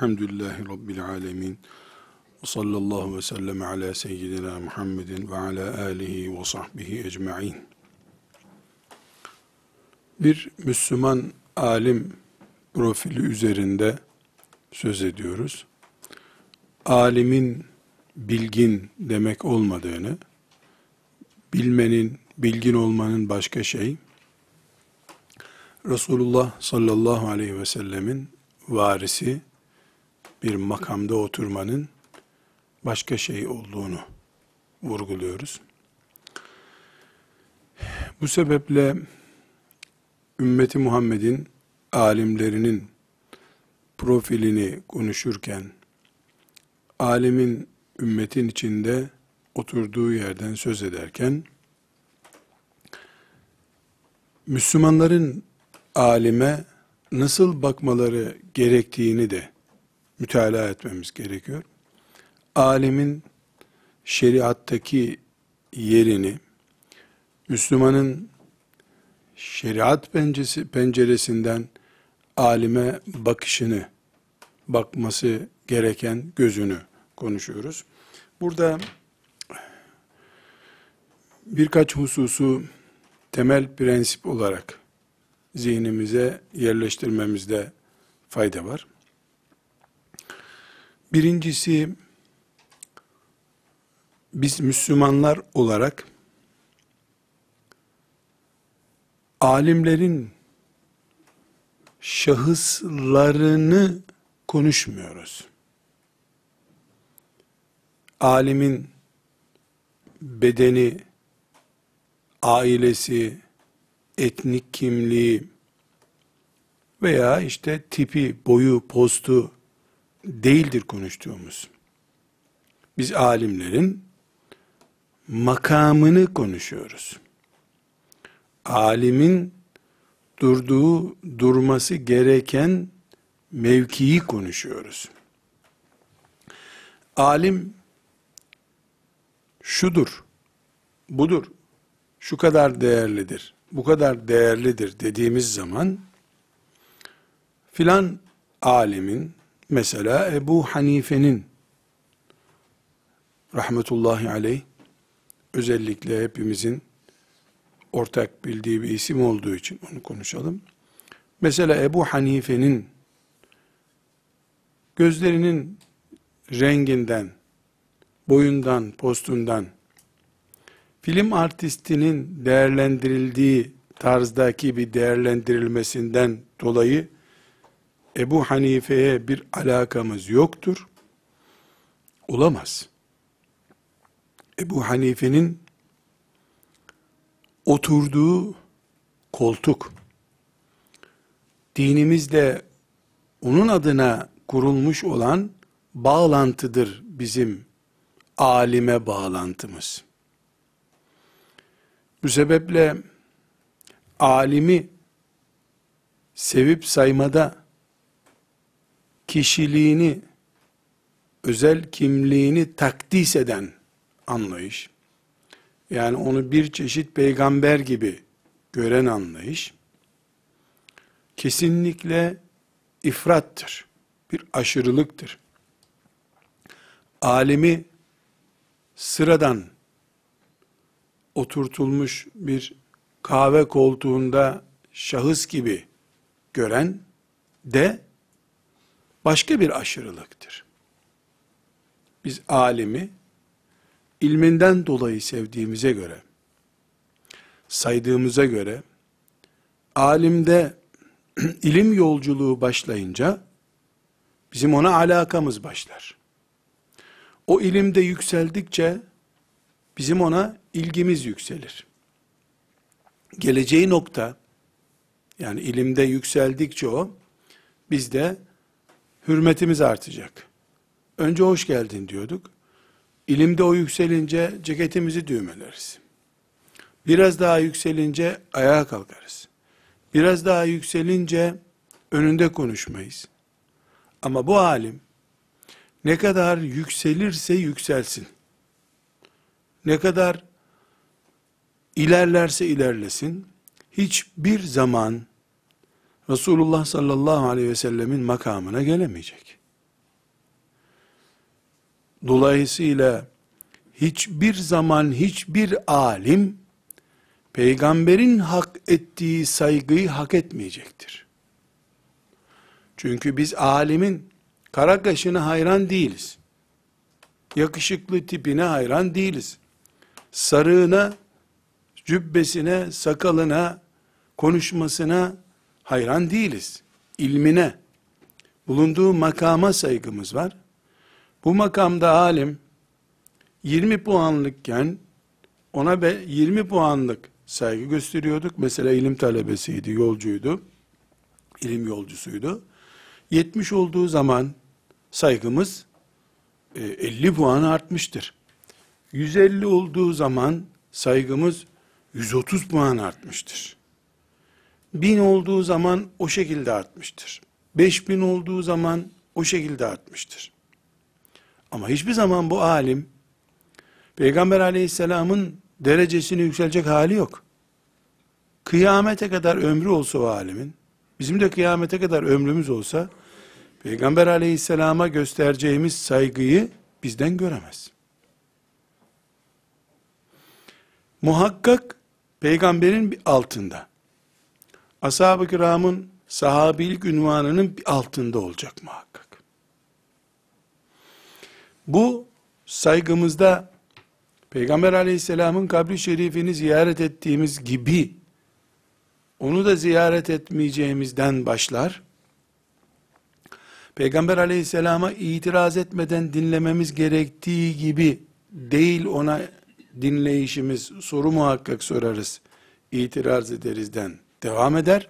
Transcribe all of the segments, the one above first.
Bismillahirrahmanirrahim. Elhamdülillahi Rabbil alemin. Sallallahu ve sellem ala seyyidina Muhammedin ve ala alihi ve sahbihi ecma'in. Bir Müslüman alim profili üzerinde söz ediyoruz. Alimin bilgin demek olmadığını, bilmenin, bilgin olmanın başka şey, Resulullah sallallahu aleyhi ve sellemin varisi bir makamda oturmanın başka şey olduğunu vurguluyoruz. Bu sebeple ümmeti Muhammed'in alimlerinin profilini konuşurken alimin ümmetin içinde oturduğu yerden söz ederken Müslümanların alime nasıl bakmaları gerektiğini de mütalaa etmemiz gerekiyor. Alimin şeriattaki yerini, Müslümanın şeriat pencesi, penceresinden alime bakışını, bakması gereken gözünü konuşuyoruz. Burada birkaç hususu temel prensip olarak zihnimize yerleştirmemizde fayda var. Birincisi, biz Müslümanlar olarak alimlerin şahıslarını konuşmuyoruz. Alimin bedeni, ailesi, etnik kimliği veya işte tipi, boyu, postu değildir konuştuğumuz. Biz alimlerin makamını konuşuyoruz. Alimin durduğu, durması gereken mevkiyi konuşuyoruz. Alim şudur, budur, şu kadar değerlidir, bu kadar değerlidir dediğimiz zaman filan alimin mesela Ebu Hanife'nin rahmetullahi aleyh özellikle hepimizin ortak bildiği bir isim olduğu için onu konuşalım. Mesela Ebu Hanife'nin gözlerinin renginden, boyundan, postundan, film artistinin değerlendirildiği tarzdaki bir değerlendirilmesinden dolayı Ebu Hanife'ye bir alakamız yoktur. Olamaz. Ebu Hanife'nin oturduğu koltuk, dinimizde onun adına kurulmuş olan bağlantıdır bizim alime bağlantımız. Bu sebeple alimi sevip saymada kişiliğini, özel kimliğini takdis eden anlayış, yani onu bir çeşit peygamber gibi gören anlayış, kesinlikle ifrattır, bir aşırılıktır. Alimi sıradan oturtulmuş bir kahve koltuğunda şahıs gibi gören de başka bir aşırılıktır. Biz alimi ilminden dolayı sevdiğimize göre, saydığımıza göre, alimde ilim yolculuğu başlayınca, bizim ona alakamız başlar. O ilimde yükseldikçe, bizim ona ilgimiz yükselir. Geleceği nokta, yani ilimde yükseldikçe o, bizde hürmetimiz artacak. Önce hoş geldin diyorduk. İlimde o yükselince ceketimizi düğmeleriz. Biraz daha yükselince ayağa kalkarız. Biraz daha yükselince önünde konuşmayız. Ama bu alim ne kadar yükselirse yükselsin. Ne kadar ilerlerse ilerlesin. Hiçbir zaman Resulullah sallallahu aleyhi ve sellemin makamına gelemeyecek. Dolayısıyla hiçbir zaman hiçbir alim peygamberin hak ettiği saygıyı hak etmeyecektir. Çünkü biz alimin kara kaşına hayran değiliz. Yakışıklı tipine hayran değiliz. Sarığına, cübbesine, sakalına, konuşmasına hayran değiliz. İlmine, bulunduğu makama saygımız var. Bu makamda alim 20 puanlıkken ona be 20 puanlık saygı gösteriyorduk. Mesela ilim talebesiydi, yolcuydu. ilim yolcusuydu. 70 olduğu zaman saygımız 50 e, puan artmıştır. 150 olduğu zaman saygımız 130 puan artmıştır. 1000 olduğu zaman o şekilde artmıştır. 5000 olduğu zaman o şekilde artmıştır. Ama hiçbir zaman bu alim Peygamber aleyhisselamın derecesini yükselecek hali yok. Kıyamete kadar ömrü olsa o alimin, bizim de kıyamete kadar ömrümüz olsa, Peygamber aleyhisselama göstereceğimiz saygıyı bizden göremez. Muhakkak peygamberin altında, ashab-ı kiramın sahabilik ünvanının altında olacak muhakkak. Bu saygımızda Peygamber aleyhisselamın kabri şerifini ziyaret ettiğimiz gibi onu da ziyaret etmeyeceğimizden başlar. Peygamber aleyhisselama itiraz etmeden dinlememiz gerektiği gibi değil ona dinleyişimiz, soru muhakkak sorarız, itiraz ederizden devam eder.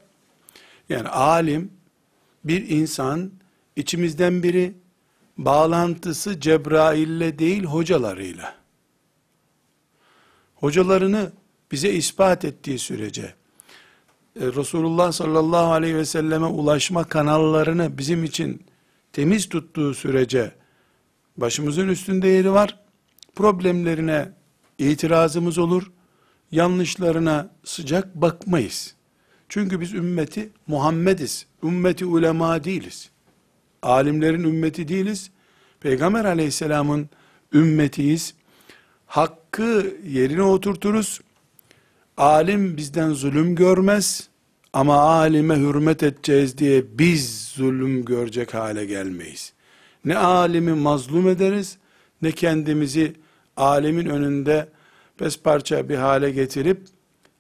Yani alim, bir insan, içimizden biri, bağlantısı Cebrail'le değil hocalarıyla. Hocalarını bize ispat ettiği sürece, e, Resulullah sallallahu aleyhi ve selleme ulaşma kanallarını bizim için temiz tuttuğu sürece başımızın üstünde yeri var. Problemlerine itirazımız olur. Yanlışlarına sıcak bakmayız. Çünkü biz ümmeti Muhammediz. Ümmeti ulema değiliz. Alimlerin ümmeti değiliz. Peygamber aleyhisselamın ümmetiyiz. Hakkı yerine oturturuz. Alim bizden zulüm görmez. Ama alime hürmet edeceğiz diye biz zulüm görecek hale gelmeyiz. Ne alimi mazlum ederiz, ne kendimizi alimin önünde parça bir hale getirip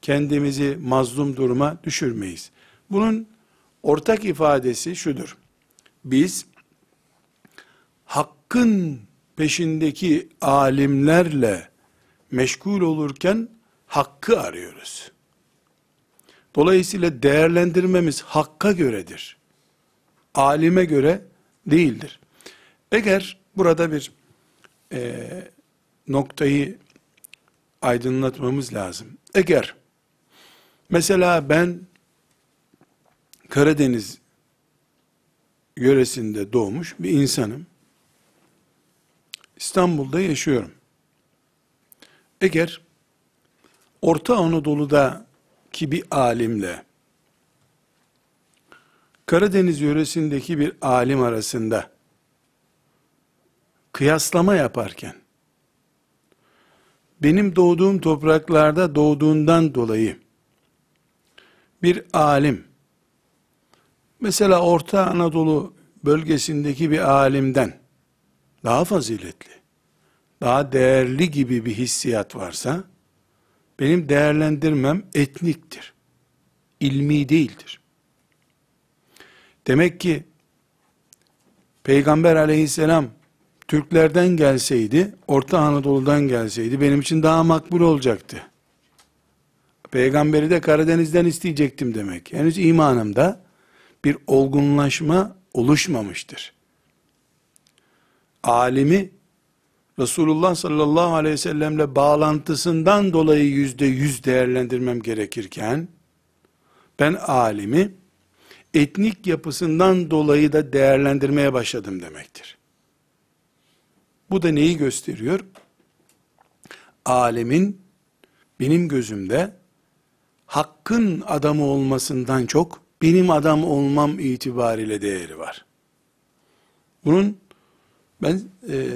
kendimizi mazlum duruma düşürmeyiz. Bunun ortak ifadesi şudur. Biz hakkın peşindeki alimlerle meşgul olurken hakkı arıyoruz. Dolayısıyla değerlendirmemiz hakka göredir. Alime göre değildir. Eğer burada bir e, noktayı aydınlatmamız lazım. Eğer mesela ben Karadeniz yöresinde doğmuş bir insanım. İstanbul'da yaşıyorum. Eğer Orta Anadolu'da ki bir alimle Karadeniz yöresindeki bir alim arasında kıyaslama yaparken benim doğduğum topraklarda doğduğundan dolayı bir alim mesela Orta Anadolu bölgesindeki bir alimden daha faziletli, daha değerli gibi bir hissiyat varsa benim değerlendirmem etniktir. ilmi değildir. Demek ki Peygamber aleyhisselam Türklerden gelseydi, Orta Anadolu'dan gelseydi benim için daha makbul olacaktı. Peygamberi de Karadeniz'den isteyecektim demek. Henüz imanımda bir olgunlaşma oluşmamıştır. Alimi Resulullah sallallahu aleyhi ve sellemle bağlantısından dolayı yüzde yüz değerlendirmem gerekirken, ben alimi etnik yapısından dolayı da değerlendirmeye başladım demektir. Bu da neyi gösteriyor? Alemin benim gözümde hakkın adamı olmasından çok benim adam olmam itibariyle değeri var. Bunun ben e,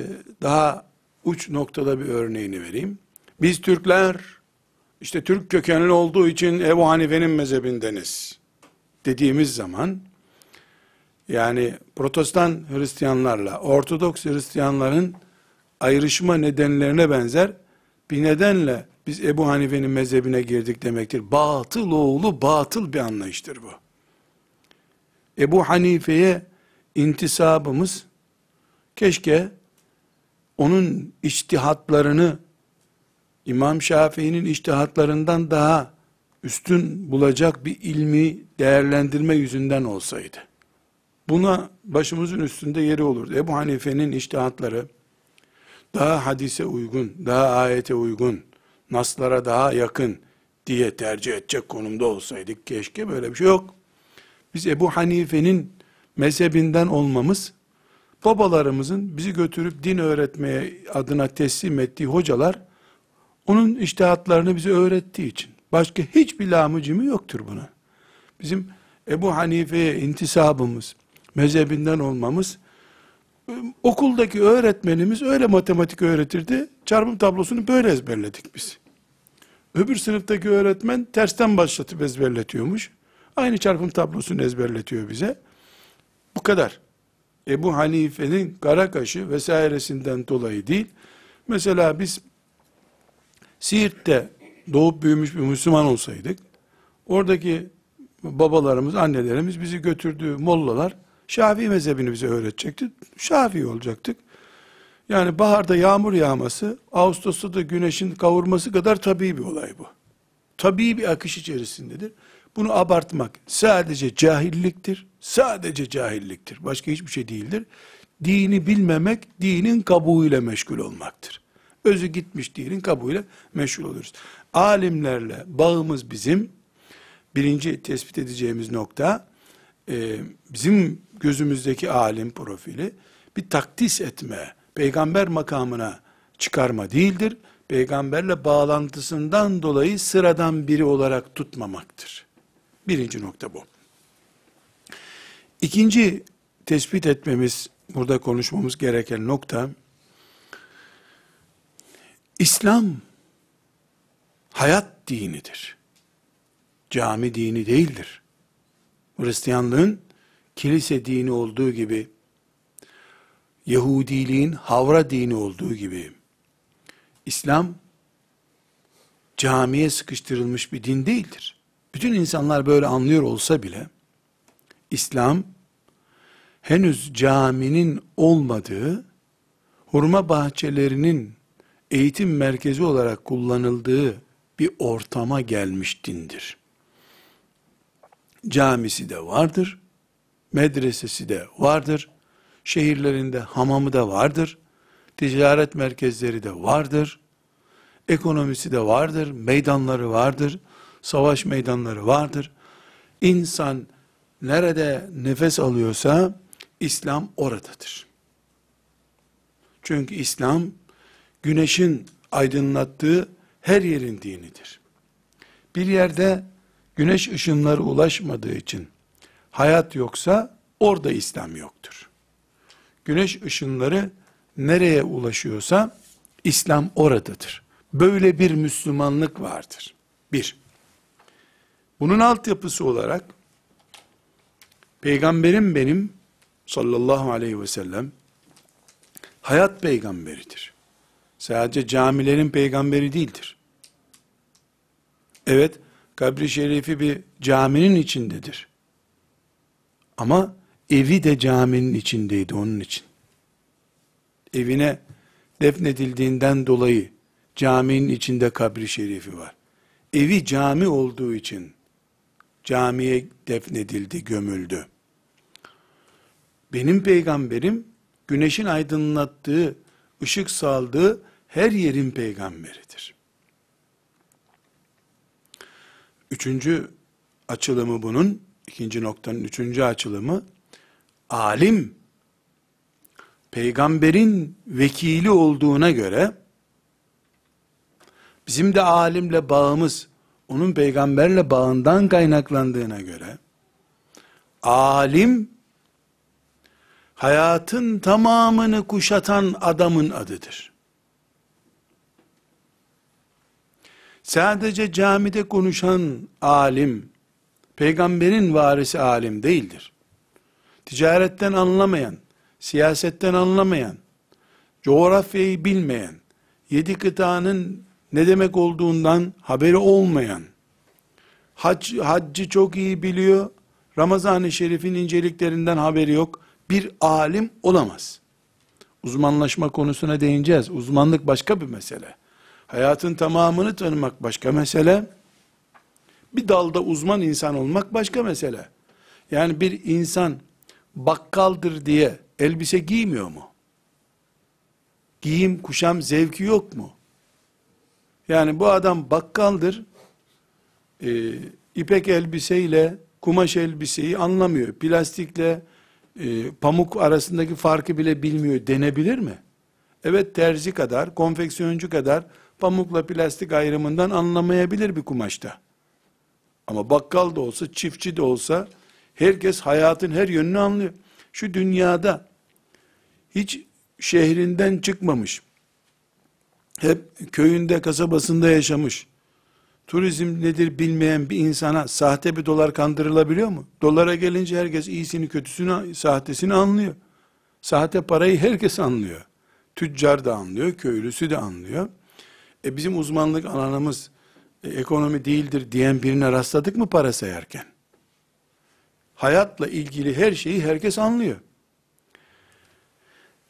daha uç noktada bir örneğini vereyim. Biz Türkler işte Türk kökenli olduğu için Ebu Hanife'nin mezhebindeniz dediğimiz zaman yani protestan Hristiyanlarla Ortodoks Hristiyanların ayrışma nedenlerine benzer bir nedenle biz Ebu Hanife'nin mezhebine girdik demektir. Batıl oğlu batıl bir anlayıştır bu. Ebu Hanife'ye intisabımız keşke onun içtihatlarını İmam Şafii'nin içtihatlarından daha üstün bulacak bir ilmi değerlendirme yüzünden olsaydı. Buna başımızın üstünde yeri olurdu. Ebu Hanife'nin içtihatları daha hadise uygun, daha ayete uygun, naslara daha yakın diye tercih edecek konumda olsaydık keşke böyle bir şey yok. Biz Ebu Hanife'nin mezhebinden olmamız, babalarımızın bizi götürüp din öğretmeye adına teslim ettiği hocalar, onun iştihatlarını bize öğrettiği için. Başka hiçbir lamıcımı yoktur buna. Bizim Ebu Hanife'ye intisabımız, mezhebinden olmamız, okuldaki öğretmenimiz öyle matematik öğretirdi, çarpım tablosunu böyle ezberledik biz. Öbür sınıftaki öğretmen tersten başlatıp ezberletiyormuş. Aynı çarpım tablosunu ezberletiyor bize. Bu kadar. Ebu Hanife'nin kara kaşı vesairesinden dolayı değil. Mesela biz Siirt'te doğup büyümüş bir Müslüman olsaydık, oradaki babalarımız, annelerimiz bizi götürdüğü mollalar, Şafii mezhebini bize öğretecekti. Şafii olacaktık. Yani baharda yağmur yağması, Ağustos'ta da güneşin kavurması kadar tabii bir olay bu. Tabii bir akış içerisindedir. Bunu abartmak sadece cahilliktir. Sadece cahilliktir. Başka hiçbir şey değildir. Dini bilmemek, dinin kabuğuyla meşgul olmaktır. Özü gitmiş dinin kabuğuyla meşgul oluruz. Alimlerle bağımız bizim, birinci tespit edeceğimiz nokta, e, bizim gözümüzdeki alim profili, bir takdis etme, peygamber makamına çıkarma değildir. Peygamberle bağlantısından dolayı sıradan biri olarak tutmamaktır. Birinci nokta bu. İkinci tespit etmemiz, burada konuşmamız gereken nokta, İslam hayat dinidir. Cami dini değildir. Hristiyanlığın kilise dini olduğu gibi, Yahudiliğin havra dini olduğu gibi, İslam camiye sıkıştırılmış bir din değildir. Bütün insanlar böyle anlıyor olsa bile, İslam henüz caminin olmadığı, hurma bahçelerinin eğitim merkezi olarak kullanıldığı bir ortama gelmiş dindir. Camisi de vardır, medresesi de vardır, şehirlerinde hamamı da vardır, ticaret merkezleri de vardır, ekonomisi de vardır, meydanları vardır, savaş meydanları vardır. İnsan nerede nefes alıyorsa İslam oradadır. Çünkü İslam güneşin aydınlattığı her yerin dinidir. Bir yerde güneş ışınları ulaşmadığı için hayat yoksa orada İslam yoktur. Güneş ışınları nereye ulaşıyorsa İslam oradadır. Böyle bir Müslümanlık vardır. Bir. Bunun altyapısı olarak peygamberim benim sallallahu aleyhi ve sellem hayat peygamberidir. Sadece camilerin peygamberi değildir. Evet, kabri şerifi bir caminin içindedir. Ama evi de caminin içindeydi onun için. Evine defnedildiğinden dolayı caminin içinde kabri şerifi var. Evi cami olduğu için camiye defnedildi, gömüldü. Benim peygamberim güneşin aydınlattığı, ışık saldığı her yerin peygamberidir. Üçüncü açılımı bunun, ikinci noktanın üçüncü açılımı, alim, peygamberin vekili olduğuna göre, bizim de alimle bağımız, onun peygamberle bağından kaynaklandığına göre, alim, hayatın tamamını kuşatan adamın adıdır. Sadece camide konuşan alim, peygamberin varisi alim değildir. Ticaretten anlamayan, siyasetten anlamayan, coğrafyayı bilmeyen, yedi kıtanın ne demek olduğundan haberi olmayan, hac, haccı çok iyi biliyor, Ramazan-ı Şerif'in inceliklerinden haberi yok, bir alim olamaz. Uzmanlaşma konusuna değineceğiz. Uzmanlık başka bir mesele. Hayatın tamamını tanımak başka mesele. Bir dalda uzman insan olmak başka mesele. Yani bir insan bakkaldır diye elbise giymiyor mu? Giyim kuşam zevki yok mu? Yani bu adam bakkaldır, e, ipek elbiseyle kumaş elbiseyi anlamıyor. Plastikle e, pamuk arasındaki farkı bile bilmiyor denebilir mi? Evet terzi kadar, konfeksiyoncu kadar pamukla plastik ayrımından anlamayabilir bir kumaşta. Ama bakkal da olsa, çiftçi de olsa herkes hayatın her yönünü anlıyor. Şu dünyada hiç şehrinden çıkmamış, hep köyünde, kasabasında yaşamış, turizm nedir bilmeyen bir insana sahte bir dolar kandırılabiliyor mu? Dolara gelince herkes iyisini, kötüsünü, sahtesini anlıyor. Sahte parayı herkes anlıyor. Tüccar da anlıyor, köylüsü de anlıyor. E bizim uzmanlık alanımız e, ekonomi değildir diyen birine rastladık mı para sayarken? Hayatla ilgili her şeyi herkes anlıyor.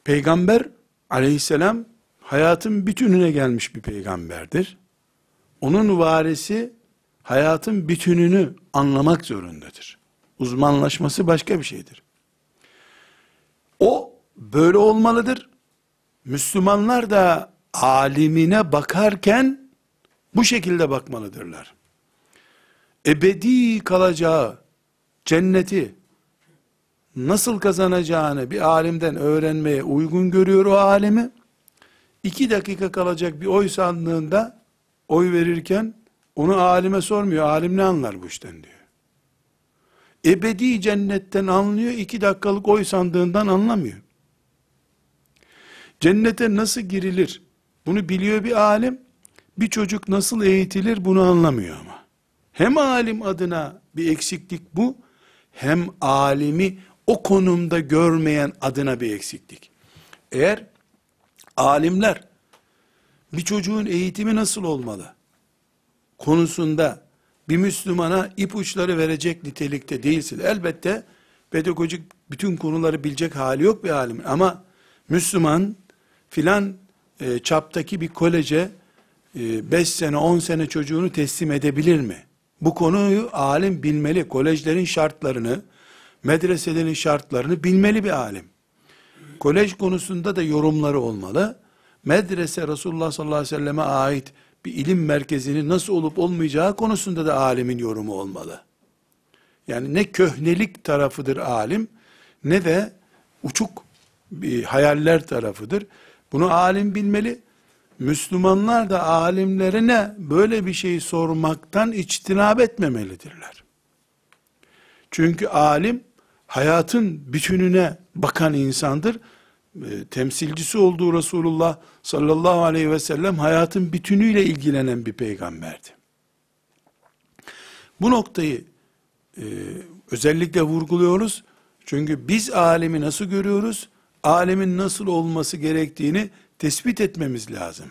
Peygamber aleyhisselam hayatın bütününe gelmiş bir peygamberdir. Onun varisi hayatın bütününü anlamak zorundadır. Uzmanlaşması başka bir şeydir. O böyle olmalıdır. Müslümanlar da alimine bakarken bu şekilde bakmalıdırlar. Ebedi kalacağı cenneti nasıl kazanacağını bir alimden öğrenmeye uygun görüyor o alimi. İki dakika kalacak bir oy sandığında oy verirken onu alime sormuyor. Alim ne anlar bu işten diyor. Ebedi cennetten anlıyor. iki dakikalık oy sandığından anlamıyor. Cennete nasıl girilir? Bunu biliyor bir alim. Bir çocuk nasıl eğitilir bunu anlamıyor ama. Hem alim adına bir eksiklik bu, hem alimi o konumda görmeyen adına bir eksiklik. Eğer alimler bir çocuğun eğitimi nasıl olmalı konusunda bir Müslümana ipuçları verecek nitelikte değilsin. Elbette pedagojik bütün konuları bilecek hali yok bir alimin ama Müslüman filan e, çaptaki bir koleje 5 e, sene 10 sene çocuğunu teslim edebilir mi? Bu konuyu alim bilmeli. Kolejlerin şartlarını, medreselerin şartlarını bilmeli bir alim. Kolej konusunda da yorumları olmalı. Medrese Resulullah sallallahu aleyhi ve selleme ait bir ilim merkezinin nasıl olup olmayacağı konusunda da alimin yorumu olmalı. Yani ne köhnelik tarafıdır alim ne de uçuk bir hayaller tarafıdır. Bunu alim bilmeli. Müslümanlar da alimlerine böyle bir şey sormaktan içtinab etmemelidirler. Çünkü alim hayatın bütününe bakan insandır. E, temsilcisi olduğu Resulullah sallallahu aleyhi ve sellem hayatın bütünüyle ilgilenen bir peygamberdi. Bu noktayı e, özellikle vurguluyoruz. Çünkü biz alemi nasıl görüyoruz? Alemin nasıl olması gerektiğini tespit etmemiz lazım.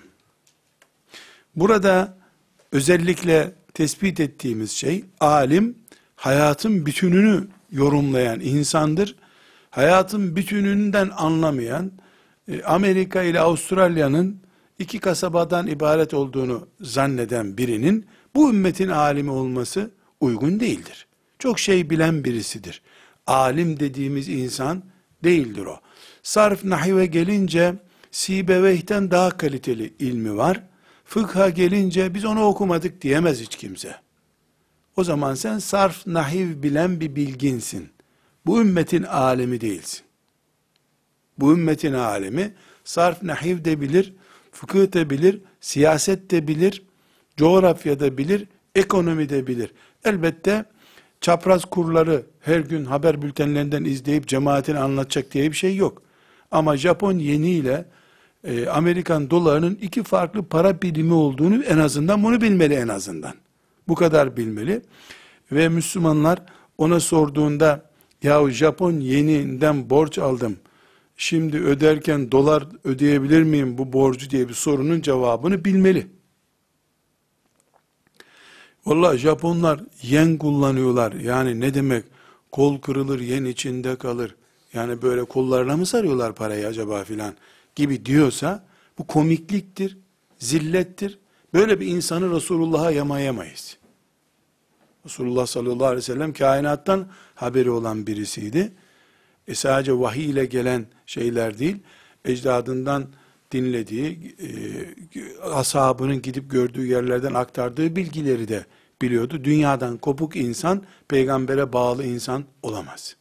Burada özellikle tespit ettiğimiz şey alim hayatın bütününü yorumlayan insandır. Hayatın bütününden anlamayan e, Amerika ile Avustralya'nın iki kasabadan ibaret olduğunu zanneden birinin bu ümmetin alimi olması uygun değildir. Çok şey bilen birisidir. Alim dediğimiz insan değildir o. Sarf nahive gelince Sibeveyh'ten daha kaliteli ilmi var. Fıkha gelince biz onu okumadık diyemez hiç kimse. O zaman sen sarf nahiv bilen bir bilginsin. Bu ümmetin alemi değilsin. Bu ümmetin alemi sarf nahiv de bilir, fıkıh de bilir, siyaset de bilir, coğrafya da bilir, ekonomi de bilir. Elbette çapraz kurları her gün haber bültenlerinden izleyip cemaatini anlatacak diye bir şey yok. Ama Japon yeniyle e, Amerikan dolarının iki farklı para birimi olduğunu en azından bunu bilmeli en azından. Bu kadar bilmeli. Ve Müslümanlar ona sorduğunda yahu Japon yeninden borç aldım. Şimdi öderken dolar ödeyebilir miyim bu borcu diye bir sorunun cevabını bilmeli. Vallahi Japonlar yen kullanıyorlar. Yani ne demek kol kırılır yen içinde kalır. Yani böyle kollarına mı sarıyorlar parayı acaba filan gibi diyorsa bu komikliktir, zillettir. Böyle bir insanı Resulullah'a yamayamayız. Resulullah sallallahu aleyhi ve sellem kainattan haberi olan birisiydi. E sadece vahiy ile gelen şeyler değil, ecdadından dinlediği, e, ashabının gidip gördüğü yerlerden aktardığı bilgileri de biliyordu. Dünyadan kopuk insan, peygambere bağlı insan olamaz.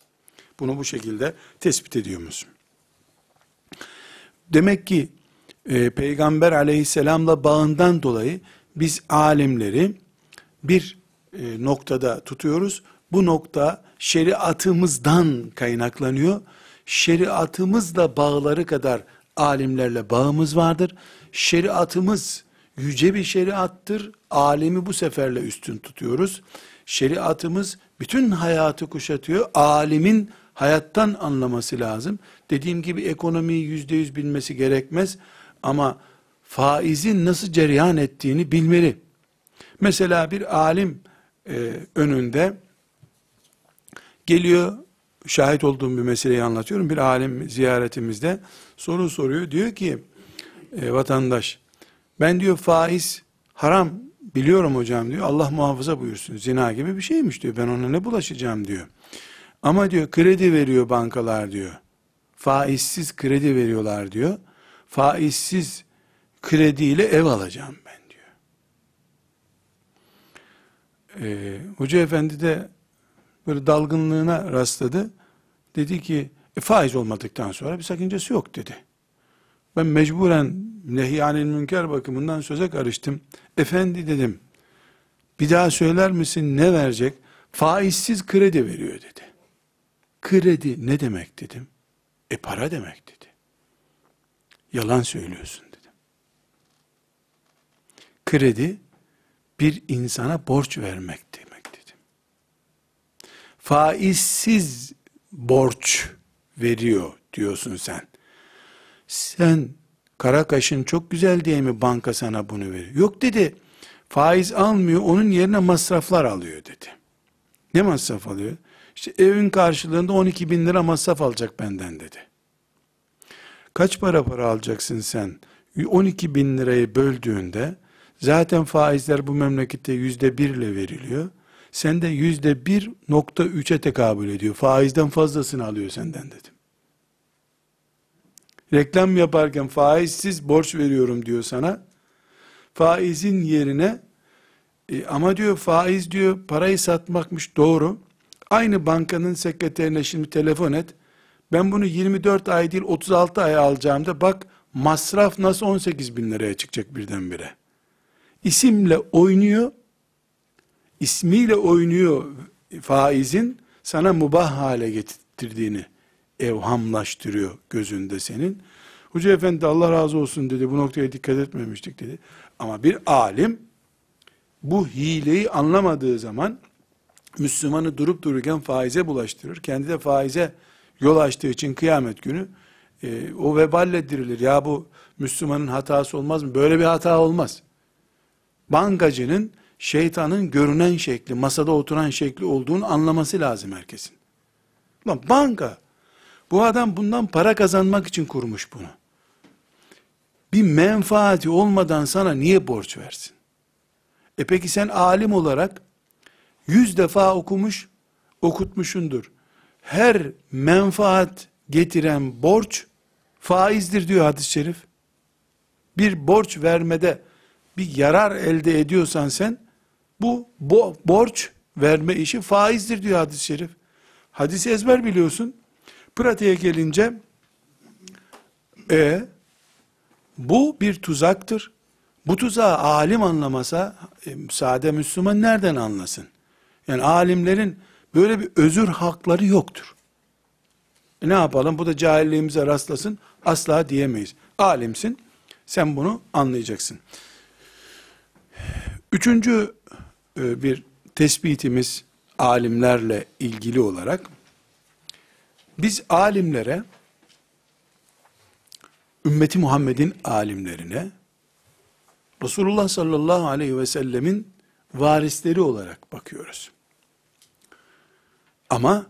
Bunu bu şekilde tespit ediyoruz. Demek ki e, peygamber aleyhisselamla bağından dolayı biz alimleri bir e, noktada tutuyoruz. Bu nokta şeriatımızdan kaynaklanıyor. Şeriatımızla bağları kadar alimlerle bağımız vardır. Şeriatımız yüce bir şeriattır. Alemi bu seferle üstün tutuyoruz. Şeriatımız bütün hayatı kuşatıyor. Alimin hayattan anlaması lazım. Dediğim gibi ekonomiyi yüzde yüz bilmesi gerekmez. Ama faizin nasıl cereyan ettiğini bilmeli. Mesela bir alim e, önünde geliyor, şahit olduğum bir meseleyi anlatıyorum. Bir alim ziyaretimizde soru soruyor. Diyor ki e, vatandaş ben diyor faiz haram biliyorum hocam diyor. Allah muhafaza buyursun. Zina gibi bir şeymiş diyor. Ben ona ne bulaşacağım diyor. Ama diyor kredi veriyor bankalar diyor. Faizsiz kredi veriyorlar diyor. Faizsiz krediyle ev alacağım ben diyor. Ee, Hoca efendi de böyle dalgınlığına rastladı. Dedi ki e, faiz olmadıktan sonra bir sakıncası yok dedi. Ben mecburen nehyanil münker bakımından söze karıştım. Efendi dedim, bir daha söyler misin ne verecek? Faizsiz kredi veriyor dedi. Kredi ne demek dedim. E para demek dedi. Yalan söylüyorsun dedim. Kredi bir insana borç vermek demek dedim. Faizsiz borç veriyor diyorsun sen. Sen kara kaşın çok güzel diye mi banka sana bunu veriyor? Yok dedi. Faiz almıyor, onun yerine masraflar alıyor dedi. Ne masraf alıyor? İşte evin karşılığında 12 bin lira masraf alacak benden dedi. Kaç para para alacaksın sen? 12 bin lirayı böldüğünde zaten faizler bu memlekette yüzde birle veriliyor. Sen de yüzde bir nokta üçe tekabül ediyor. Faizden fazlasını alıyor senden dedim. Reklam yaparken faizsiz borç veriyorum diyor sana. Faizin yerine e, ama diyor faiz diyor parayı satmakmış doğru. Aynı bankanın sekreterine şimdi telefon et. Ben bunu 24 ay değil 36 ay alacağım da bak masraf nasıl 18 bin liraya çıkacak birdenbire. İsimle oynuyor, ismiyle oynuyor faizin sana mubah hale getirdiğini evhamlaştırıyor gözünde senin. Hoca efendi Allah razı olsun dedi bu noktaya dikkat etmemiştik dedi. Ama bir alim bu hileyi anlamadığı zaman Müslümanı durup dururken faize bulaştırır. Kendi de faize yol açtığı için kıyamet günü e, o veballe dirilir. Ya bu Müslümanın hatası olmaz mı? Böyle bir hata olmaz. Bankacının şeytanın görünen şekli, masada oturan şekli olduğunu anlaması lazım herkesin. Lan banka, bu adam bundan para kazanmak için kurmuş bunu. Bir menfaati olmadan sana niye borç versin? E peki sen alim olarak yüz defa okumuş, okutmuşundur. Her menfaat getiren borç faizdir diyor hadis-i şerif. Bir borç vermede bir yarar elde ediyorsan sen bu bo borç verme işi faizdir diyor hadis-i şerif. Hadisi ezber biliyorsun. Pratiğe gelince e bu bir tuzaktır. Bu tuzağı alim anlamasa e, sade Müslüman nereden anlasın? Yani alimlerin böyle bir özür hakları yoktur. E ne yapalım? Bu da cahilliğimize rastlasın. Asla diyemeyiz. Alimsin. Sen bunu anlayacaksın. Üçüncü e, bir tespitimiz alimlerle ilgili olarak biz alimlere ümmeti Muhammed'in alimlerine Resulullah sallallahu aleyhi ve sellemin varisleri olarak bakıyoruz. Ama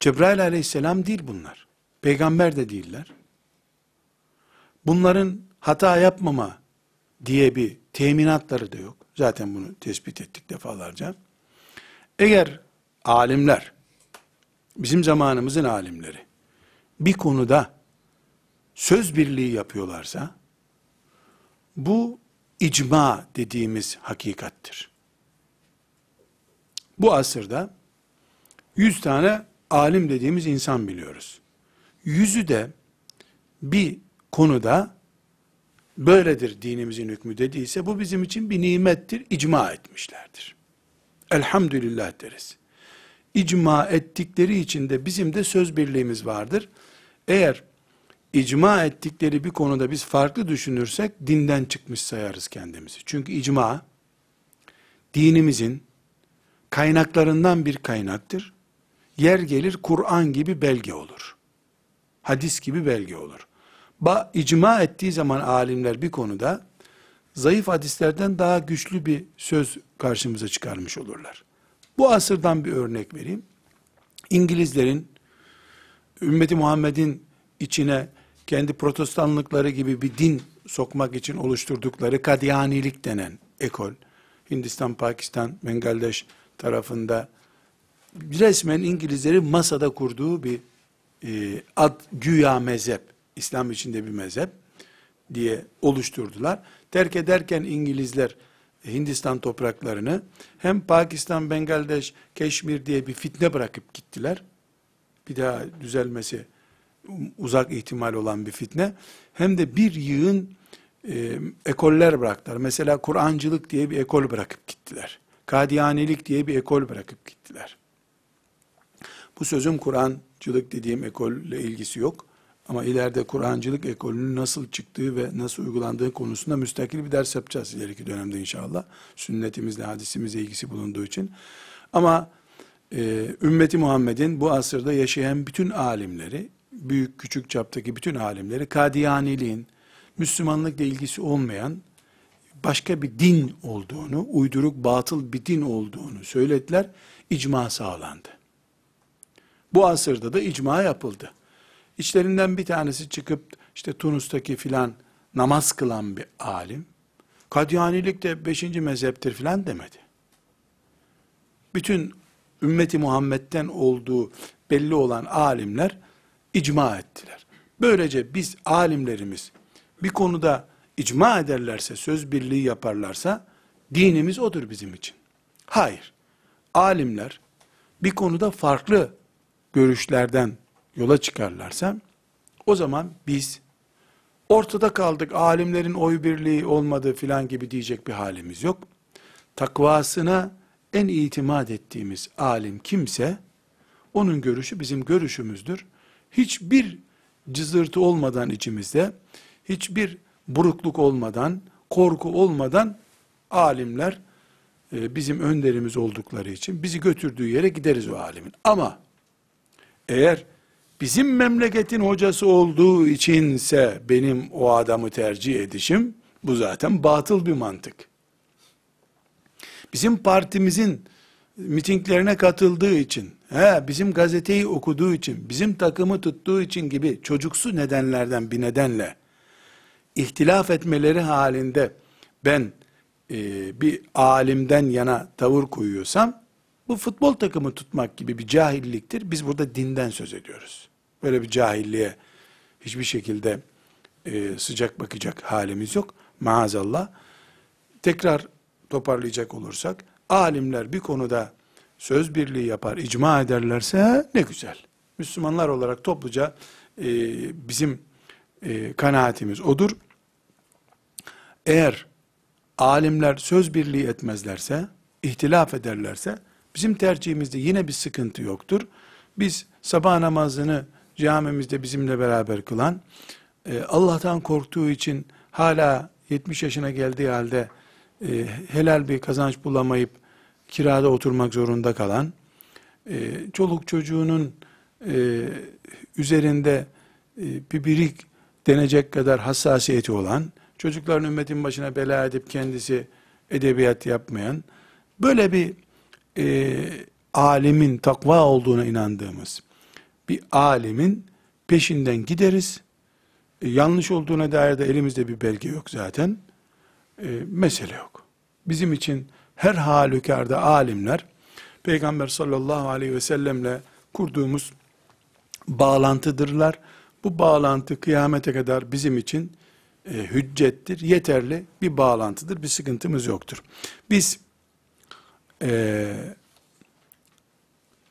Cebrail aleyhisselam değil bunlar. Peygamber de değiller. Bunların hata yapmama diye bir teminatları da yok. Zaten bunu tespit ettik defalarca. Eğer alimler, bizim zamanımızın alimleri, bir konuda söz birliği yapıyorlarsa, bu icma dediğimiz hakikattir. Bu asırda yüz tane alim dediğimiz insan biliyoruz. Yüzü de bir konuda böyledir dinimizin hükmü dediyse bu bizim için bir nimettir, icma etmişlerdir. Elhamdülillah deriz. İcma ettikleri için de bizim de söz birliğimiz vardır. Eğer icma ettikleri bir konuda biz farklı düşünürsek dinden çıkmış sayarız kendimizi. Çünkü icma dinimizin kaynaklarından bir kaynaktır. Yer gelir Kur'an gibi belge olur. Hadis gibi belge olur. Ba, icma ettiği zaman alimler bir konuda zayıf hadislerden daha güçlü bir söz karşımıza çıkarmış olurlar. Bu asırdan bir örnek vereyim. İngilizlerin ümmeti Muhammed'in içine kendi protestanlıkları gibi bir din sokmak için oluşturdukları Kadiyanilik denen ekol, Hindistan, Pakistan, Bangladeş tarafında resmen İngilizlerin masada kurduğu bir e, ad güya mezhep, İslam içinde bir mezhep diye oluşturdular. Terk ederken İngilizler Hindistan topraklarını hem Pakistan, Bangladeş, Keşmir diye bir fitne bırakıp gittiler. Bir daha düzelmesi uzak ihtimal olan bir fitne. Hem de bir yığın e, ekoller bıraktılar. Mesela Kur'ancılık diye bir ekol bırakıp gittiler. Kadiyanilik diye bir ekol bırakıp gittiler. Bu sözüm Kur'ancılık dediğim ekolle ilgisi yok. Ama ileride Kur'ancılık ekolünün nasıl çıktığı ve nasıl uygulandığı konusunda müstakil bir ders yapacağız ileriki dönemde inşallah. Sünnetimizle, hadisimizle ilgisi bulunduğu için. Ama e, ümmeti Muhammed'in bu asırda yaşayan bütün alimleri, büyük küçük çaptaki bütün alimleri Kadiyaniliğin, Müslümanlıkla ilgisi olmayan başka bir din olduğunu, uyduruk batıl bir din olduğunu söylediler. İcma sağlandı. Bu asırda da icma yapıldı. İçlerinden bir tanesi çıkıp işte Tunus'taki filan namaz kılan bir alim, Kadyanilik de beşinci mezheptir filan demedi. Bütün ümmeti Muhammed'den olduğu belli olan alimler icma ettiler. Böylece biz alimlerimiz bir konuda icma ederlerse, söz birliği yaparlarsa dinimiz odur bizim için. Hayır. Alimler bir konuda farklı görüşlerden yola çıkarlarsa o zaman biz ortada kaldık alimlerin oy birliği olmadı filan gibi diyecek bir halimiz yok. Takvasına en itimat ettiğimiz alim kimse onun görüşü bizim görüşümüzdür. Hiçbir cızırtı olmadan içimizde, hiçbir burukluk olmadan, korku olmadan alimler e, bizim önderimiz oldukları için bizi götürdüğü yere gideriz o alimin. Ama eğer bizim memleketin hocası olduğu içinse benim o adamı tercih edişim, bu zaten batıl bir mantık. Bizim partimizin mitinglerine katıldığı için, he, bizim gazeteyi okuduğu için, bizim takımı tuttuğu için gibi çocuksu nedenlerden bir nedenle ihtilaf etmeleri halinde ben e, bir alimden yana tavır koyuyorsam bu futbol takımı tutmak gibi bir cahilliktir. Biz burada dinden söz ediyoruz. Böyle bir cahilliğe hiçbir şekilde e, sıcak bakacak halimiz yok. Maazallah. Tekrar toparlayacak olursak, alimler bir konuda söz birliği yapar, icma ederlerse ne güzel. Müslümanlar olarak topluca e, bizim e, kanaatimiz odur. Eğer alimler söz birliği etmezlerse, ihtilaf ederlerse, Bizim tercihimizde yine bir sıkıntı yoktur. Biz sabah namazını camimizde bizimle beraber kılan, e, Allah'tan korktuğu için hala 70 yaşına geldiği halde e, helal bir kazanç bulamayıp kirada oturmak zorunda kalan, e, çoluk çocuğunun üzerinde bir birik denecek kadar hassasiyeti olan, çocukların ümmetin başına bela edip kendisi edebiyat yapmayan, böyle bir e, alimin takva olduğuna inandığımız bir alimin peşinden gideriz. E, yanlış olduğuna dair de elimizde bir belge yok zaten. E, mesele yok. Bizim için her halükarda alimler Peygamber sallallahu aleyhi ve sellemle kurduğumuz bağlantıdırlar. Bu bağlantı kıyamete kadar bizim için e, hüccettir, yeterli bir bağlantıdır, bir sıkıntımız yoktur. Biz e,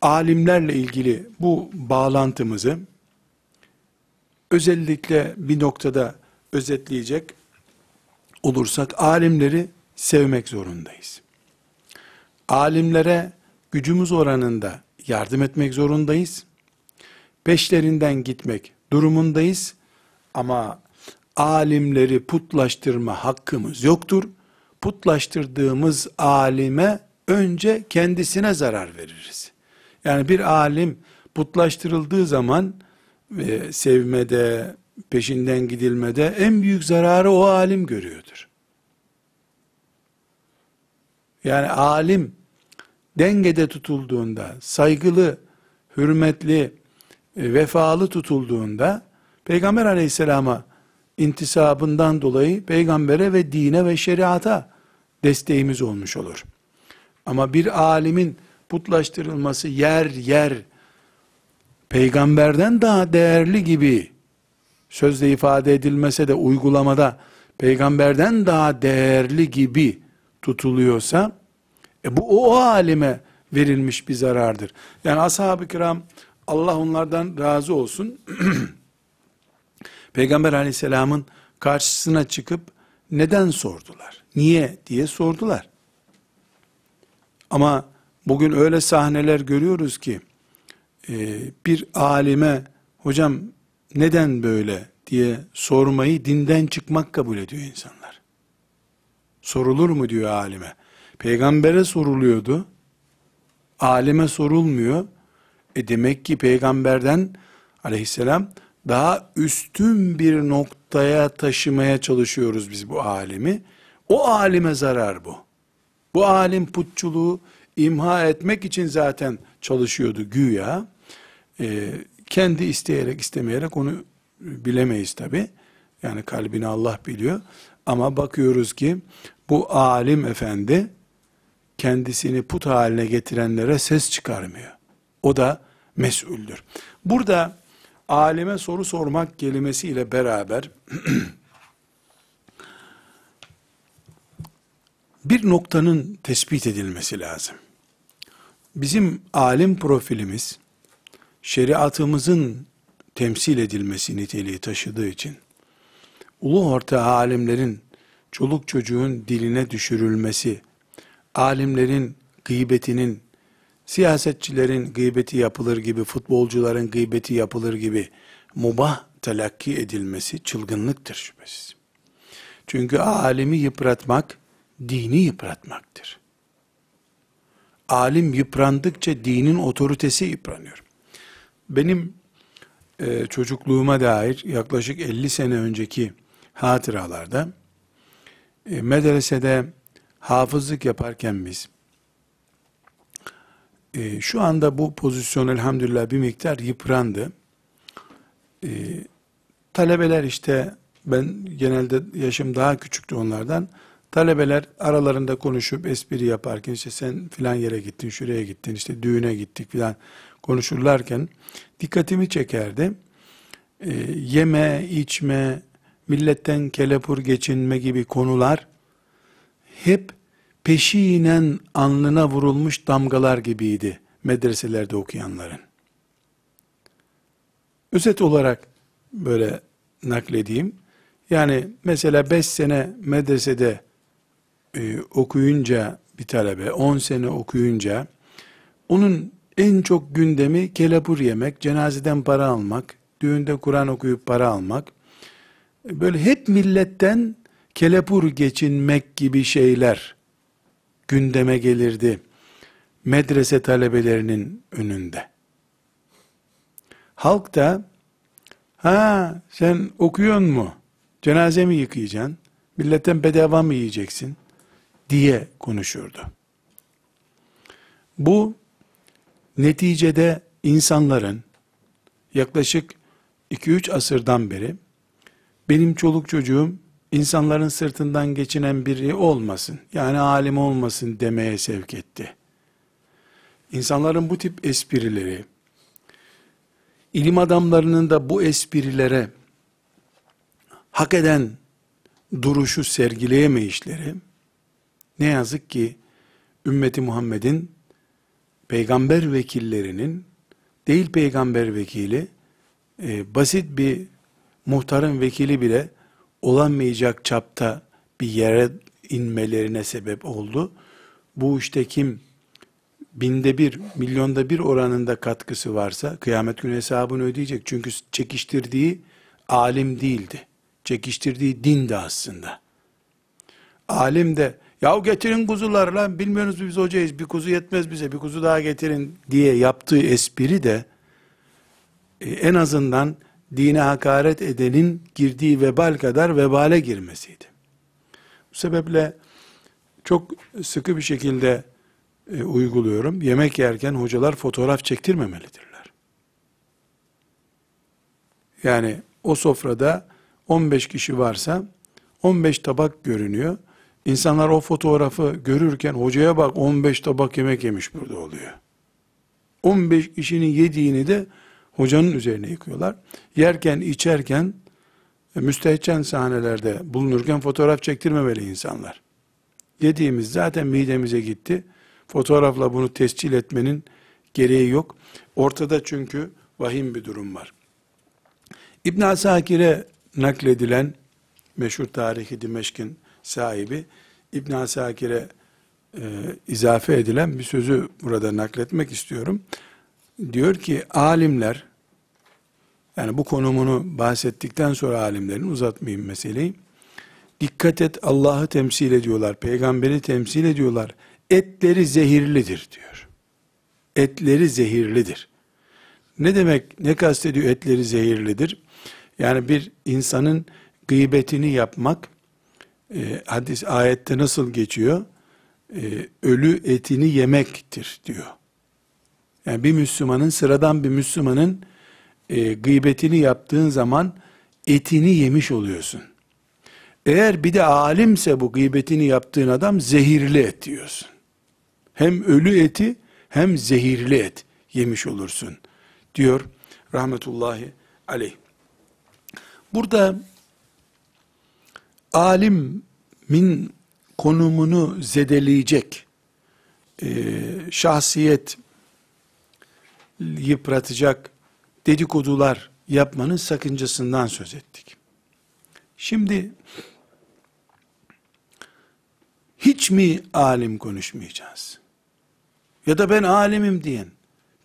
alimlerle ilgili bu bağlantımızı özellikle bir noktada özetleyecek olursak alimleri sevmek zorundayız. Alimlere gücümüz oranında yardım etmek zorundayız. Peşlerinden gitmek durumundayız. Ama alimleri putlaştırma hakkımız yoktur. Putlaştırdığımız alime önce kendisine zarar veririz. Yani bir alim putlaştırıldığı zaman e, sevmede, peşinden gidilmede en büyük zararı o alim görüyordur. Yani alim dengede tutulduğunda, saygılı, hürmetli, e, vefalı tutulduğunda Peygamber aleyhisselama intisabından dolayı peygambere ve dine ve şeriata desteğimiz olmuş olur. Ama bir alimin putlaştırılması yer yer peygamberden daha değerli gibi sözde ifade edilmese de uygulamada peygamberden daha değerli gibi tutuluyorsa e bu o alime verilmiş bir zarardır. Yani ashab-ı kiram Allah onlardan razı olsun Peygamber aleyhisselamın karşısına çıkıp neden sordular? Niye diye sordular. Ama bugün öyle sahneler görüyoruz ki e, bir alime hocam neden böyle diye sormayı dinden çıkmak kabul ediyor insanlar. Sorulur mu diyor alime. Peygambere soruluyordu. Alime sorulmuyor. E demek ki peygamberden aleyhisselam daha üstün bir noktaya taşımaya çalışıyoruz biz bu alimi. O alime zarar bu. Bu alim putçuluğu imha etmek için zaten çalışıyordu güya. Ee, kendi isteyerek istemeyerek onu bilemeyiz tabi. Yani kalbini Allah biliyor. Ama bakıyoruz ki bu alim efendi kendisini put haline getirenlere ses çıkarmıyor. O da mesuldür. Burada alime soru sormak kelimesiyle beraber bir noktanın tespit edilmesi lazım. Bizim alim profilimiz şeriatımızın temsil edilmesi niteliği taşıdığı için ulu orta alimlerin çoluk çocuğun diline düşürülmesi, alimlerin gıybetinin, siyasetçilerin gıybeti yapılır gibi, futbolcuların gıybeti yapılır gibi mubah telakki edilmesi çılgınlıktır şüphesiz. Çünkü alimi yıpratmak, dini yıpratmaktır. Alim yıprandıkça dinin otoritesi yıpranıyor. Benim e, çocukluğuma dair yaklaşık 50 sene önceki hatıralarda e, medresede hafızlık yaparken biz e, şu anda bu pozisyon elhamdülillah bir miktar yıprandı. E, talebeler işte ben genelde yaşım daha küçüktü onlardan. Talebeler aralarında konuşup espri yaparken işte sen filan yere gittin, şuraya gittin, işte düğüne gittik filan konuşurlarken dikkatimi çekerdi. E, yeme, içme, milletten kelepur geçinme gibi konular hep peşinen alnına vurulmuş damgalar gibiydi medreselerde okuyanların. Özet olarak böyle nakledeyim. Yani mesela 5 sene medresede e, okuyunca bir talebe, 10 sene okuyunca onun en çok gündemi kelepur yemek, cenazeden para almak, düğünde Kur'an okuyup para almak, böyle hep milletten kelepur geçinmek gibi şeyler gündeme gelirdi medrese talebelerinin önünde. Halk da ha sen okuyon mu? Cenaze mi yıkayacaksın? Milletten bedava mı yiyeceksin? diye konuşurdu. Bu neticede insanların yaklaşık 2-3 asırdan beri benim çoluk çocuğum insanların sırtından geçinen biri olmasın, yani alim olmasın demeye sevk etti. İnsanların bu tip esprileri, ilim adamlarının da bu esprilere hak eden duruşu sergileyemeyişleri, ne yazık ki ümmeti Muhammed'in peygamber vekillerinin değil peygamber vekili, e, basit bir muhtarın vekili bile olamayacak çapta bir yere inmelerine sebep oldu. Bu işte kim binde bir, milyonda bir oranında katkısı varsa kıyamet günü hesabını ödeyecek. Çünkü çekiştirdiği alim değildi. Çekiştirdiği dindi aslında. Alim de ya getirin kuzular lan bilmiyorsunuz biz hocayız bir kuzu yetmez bize bir kuzu daha getirin diye yaptığı espri de e, en azından dine hakaret edenin girdiği vebal kadar vebale girmesiydi. Bu sebeple çok sıkı bir şekilde e, uyguluyorum. Yemek yerken hocalar fotoğraf çektirmemelidirler. Yani o sofrada 15 kişi varsa 15 tabak görünüyor. İnsanlar o fotoğrafı görürken hocaya bak 15 tabak yemek yemiş burada oluyor. 15 kişinin yediğini de hocanın üzerine yıkıyorlar. Yerken, içerken, e, müstehcen sahnelerde bulunurken fotoğraf çektirmemeli insanlar. Yediğimiz zaten midemize gitti. Fotoğrafla bunu tescil etmenin gereği yok. Ortada çünkü vahim bir durum var. İbn Asakir'e nakledilen meşhur tarihi Dimeşk'in sahibi İbn Asakir'e e, izafe edilen bir sözü burada nakletmek istiyorum. Diyor ki alimler yani bu konumunu bahsettikten sonra alimlerin uzatmayayım meseleyi. Dikkat et Allah'ı temsil ediyorlar, peygamberi temsil ediyorlar. Etleri zehirlidir diyor. Etleri zehirlidir. Ne demek, ne kastediyor etleri zehirlidir? Yani bir insanın gıybetini yapmak, e, hadis ayette nasıl geçiyor? E, ölü etini yemektir diyor. Yani bir Müslümanın, sıradan bir Müslümanın e, gıybetini yaptığın zaman etini yemiş oluyorsun. Eğer bir de alimse bu gıybetini yaptığın adam zehirli et diyorsun. Hem ölü eti hem zehirli et yemiş olursun diyor rahmetullahi aleyh. Burada alimin konumunu zedeleyecek e, şahsiyet yıpratacak dedikodular yapmanın sakıncasından söz ettik. Şimdi hiç mi alim konuşmayacağız? Ya da ben alimim diyen,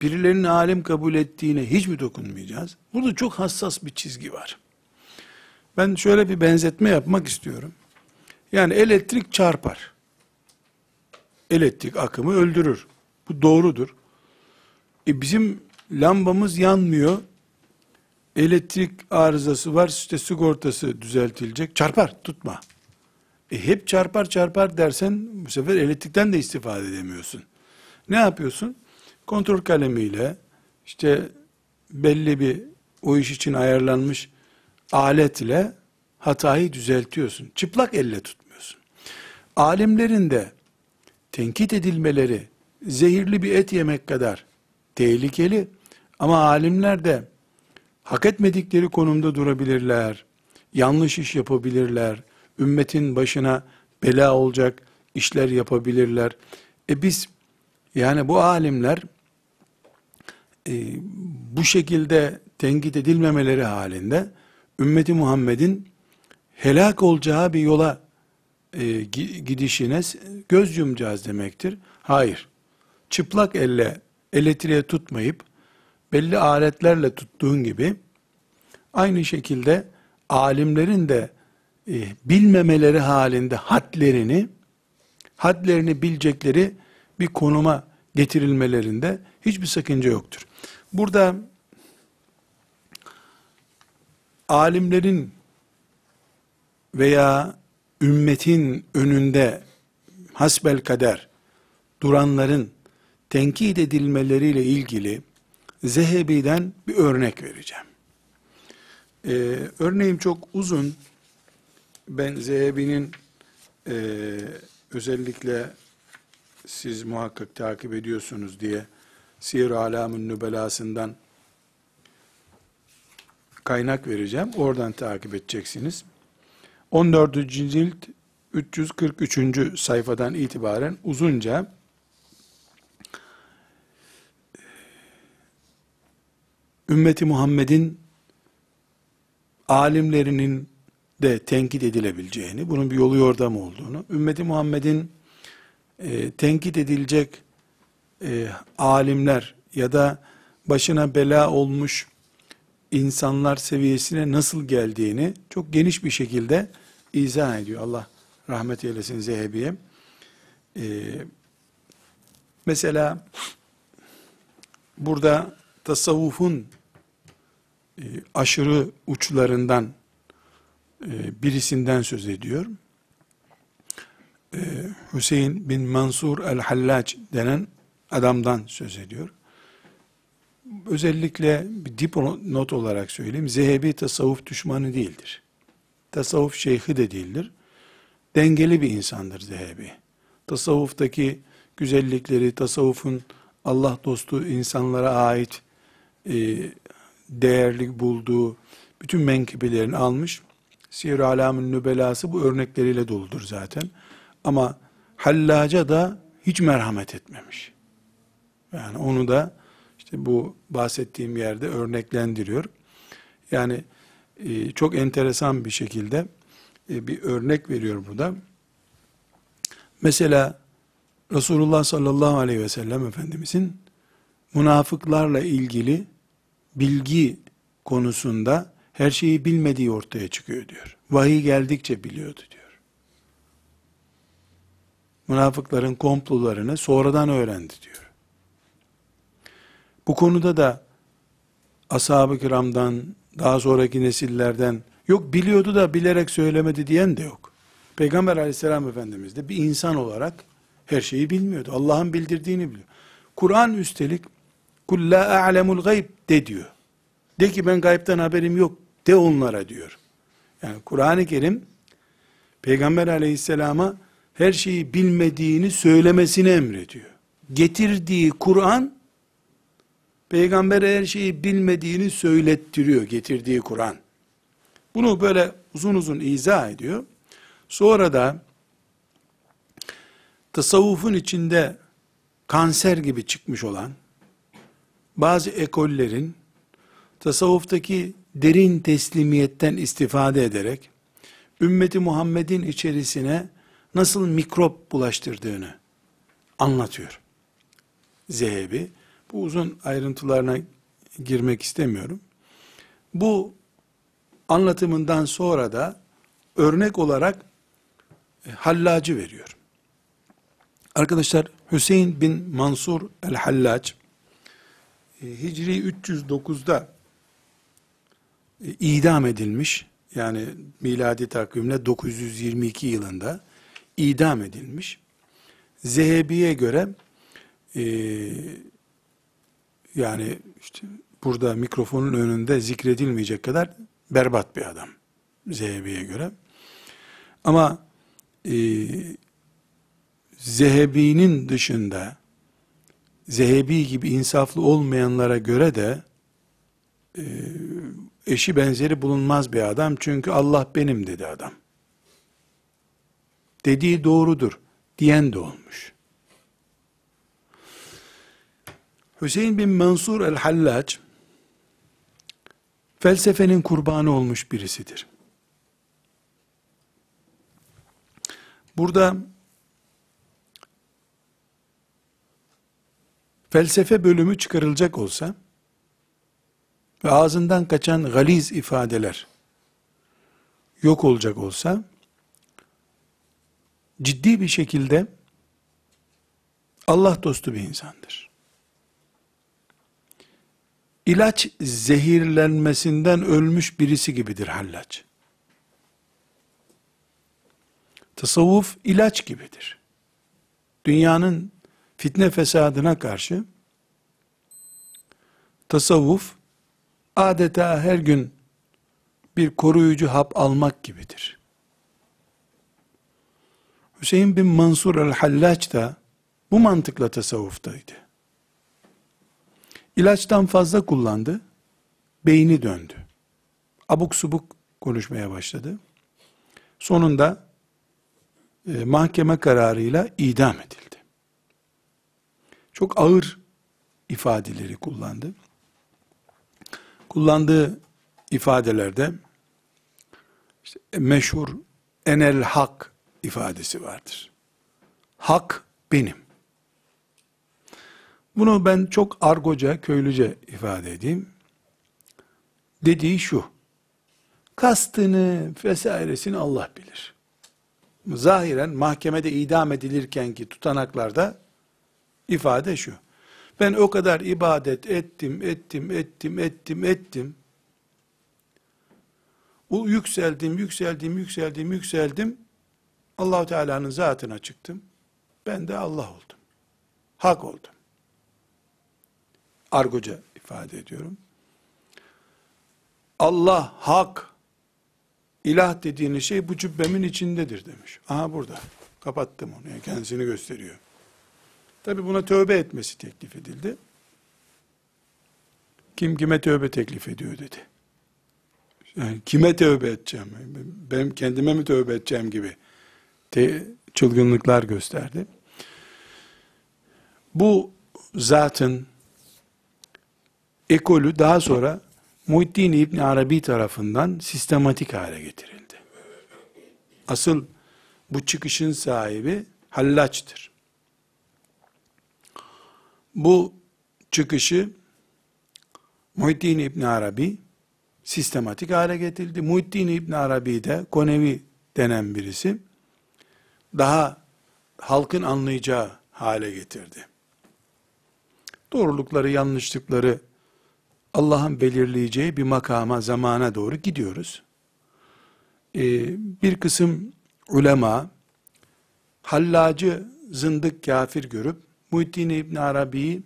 birilerinin alim kabul ettiğine hiç mi dokunmayacağız? Burada çok hassas bir çizgi var. Ben şöyle bir benzetme yapmak istiyorum. Yani elektrik çarpar. Elektrik akımı öldürür. Bu doğrudur. E bizim lambamız yanmıyor. Elektrik arızası var. İşte sigortası düzeltilecek. Çarpar, tutma. E hep çarpar çarpar dersen bu sefer elektrikten de istifade edemiyorsun. Ne yapıyorsun? Kontrol kalemiyle işte belli bir o iş için ayarlanmış aletle hatayı düzeltiyorsun. Çıplak elle tutmuyorsun. Alimlerin de tenkit edilmeleri zehirli bir et yemek kadar tehlikeli ama alimler de hak etmedikleri konumda durabilirler. Yanlış iş yapabilirler. Ümmetin başına bela olacak işler yapabilirler. E biz yani bu alimler e, bu şekilde tenkit edilmemeleri halinde ümmeti Muhammed'in helak olacağı bir yola e, gidişine göz yumacağız demektir. Hayır. Çıplak elle elektriğe tutmayıp belli aletlerle tuttuğun gibi aynı şekilde alimlerin de e, bilmemeleri halinde hadlerini hadlerini bilecekleri bir konuma getirilmelerinde hiçbir sakınca yoktur. Burada alimlerin veya ümmetin önünde hasbel kader duranların tenkit edilmeleriyle ilgili Zehebi'den bir örnek vereceğim. Ee, örneğim çok uzun. Ben Zehebi'nin e, özellikle siz muhakkak takip ediyorsunuz diye Siyer Alam'ın Nübelasından kaynak vereceğim. Oradan takip edeceksiniz. 14. cilt 343. sayfadan itibaren uzunca ümmeti Muhammed'in alimlerinin de tenkit edilebileceğini, bunun bir yolu yordam olduğunu, ümmeti Muhammed'in e, tenkit edilecek e, alimler ya da başına bela olmuş insanlar seviyesine nasıl geldiğini çok geniş bir şekilde izah ediyor. Allah rahmet eylesin Zehebi'ye. Ee, mesela burada tasavvufun e, aşırı uçlarından e, birisinden söz ediyor. E, Hüseyin bin Mansur el-Hallac denen adamdan söz ediyor. Özellikle bir dipnot olarak söyleyeyim. Zehebi tasavvuf düşmanı değildir. Tasavvuf şeyhi de değildir. Dengeli bir insandır Zehebi. Tasavvuftaki güzellikleri, tasavvufun Allah dostu insanlara ait e, değerli bulduğu bütün menkıbelerini almış. Siyer-i Alam'ın nübelası bu örnekleriyle doludur zaten. Ama Hallaca da hiç merhamet etmemiş. Yani onu da işte bu bahsettiğim yerde örneklendiriyor. Yani e, çok enteresan bir şekilde e, bir örnek veriyor burada. Mesela Resulullah sallallahu aleyhi ve sellem Efendimizin münafıklarla ilgili bilgi konusunda her şeyi bilmediği ortaya çıkıyor diyor. Vahiy geldikçe biliyordu diyor. Münafıkların komplolarını sonradan öğrendi diyor. Bu konuda da ashab-ı kiramdan, daha sonraki nesillerden yok biliyordu da bilerek söylemedi diyen de yok. Peygamber aleyhisselam efendimiz de bir insan olarak her şeyi bilmiyordu. Allah'ın bildirdiğini biliyor. Kur'an üstelik kul la a'lemul gayb de diyor. De ki ben gaybtan haberim yok de onlara diyor. Yani Kur'an-ı Kerim Peygamber aleyhisselama her şeyi bilmediğini söylemesini emrediyor. Getirdiği Kur'an Peygamber her şeyi bilmediğini söylettiriyor getirdiği Kur'an. Bunu böyle uzun uzun izah ediyor. Sonra da tasavvufun içinde kanser gibi çıkmış olan bazı ekollerin tasavvuftaki derin teslimiyetten istifade ederek ümmeti Muhammed'in içerisine nasıl mikrop bulaştırdığını anlatıyor. Zehebi. Bu uzun ayrıntılarına girmek istemiyorum. Bu anlatımından sonra da örnek olarak e, Hallacı veriyor. Arkadaşlar Hüseyin bin Mansur el-Hallac Hicri 309'da e, idam edilmiş. Yani miladi takvimle 922 yılında idam edilmiş. Zehebi'ye göre e, yani işte burada mikrofonun önünde zikredilmeyecek kadar berbat bir adam Zehebi'ye göre. Ama e, Zehebi'nin dışında Zehebi gibi insaflı olmayanlara göre de e, eşi benzeri bulunmaz bir adam. Çünkü Allah benim dedi adam. Dediği doğrudur diyen de olmuş. Hüseyin bin Mansur el-Hallac felsefenin kurbanı olmuş birisidir. Burada felsefe bölümü çıkarılacak olsa ve ağzından kaçan galiz ifadeler yok olacak olsa ciddi bir şekilde Allah dostu bir insandır. İlaç zehirlenmesinden ölmüş birisi gibidir hallaç. Tasavvuf ilaç gibidir. Dünyanın fitne fesadına karşı tasavvuf adeta her gün bir koruyucu hap almak gibidir. Hüseyin bin Mansur el-Hallaç da bu mantıkla tasavvuftaydı. İlaçtan fazla kullandı, beyni döndü. Abuk subuk konuşmaya başladı. Sonunda e, mahkeme kararıyla idam edildi. Çok ağır ifadeleri kullandı. Kullandığı ifadelerde işte meşhur enel hak ifadesi vardır. Hak benim. Bunu ben çok argoca, köylüce ifade edeyim. Dediği şu. Kastını vesairesini Allah bilir. Zahiren mahkemede idam edilirken ki tutanaklarda ifade şu. Ben o kadar ibadet ettim, ettim, ettim, ettim, ettim. Bu yükseldim, yükseldim, yükseldim, yükseldim. Allahu Teala'nın zatına çıktım. Ben de Allah oldum. Hak oldum. Argoca ifade ediyorum. Allah hak, ilah dediğiniz şey bu cübbemin içindedir demiş. Aha burada. Kapattım onu. Yani kendisini gösteriyor. Tabi buna tövbe etmesi teklif edildi. Kim kime tövbe teklif ediyor dedi. Yani kime tövbe edeceğim? Ben kendime mi tövbe edeceğim gibi te, çılgınlıklar gösterdi. Bu zatın ekolü daha sonra Muhittin İbni Arabi tarafından sistematik hale getirildi. Asıl bu çıkışın sahibi Hallaç'tır. Bu çıkışı Muhittin İbn Arabi sistematik hale getirdi. Muhittin İbn Arabi de Konevi denen birisi daha halkın anlayacağı hale getirdi. Doğrulukları, yanlışlıkları Allah'ın belirleyeceği bir makama, zamana doğru gidiyoruz. Ee, bir kısım ulema hallacı zındık kafir görüp Muhittin İbn Arabi'yi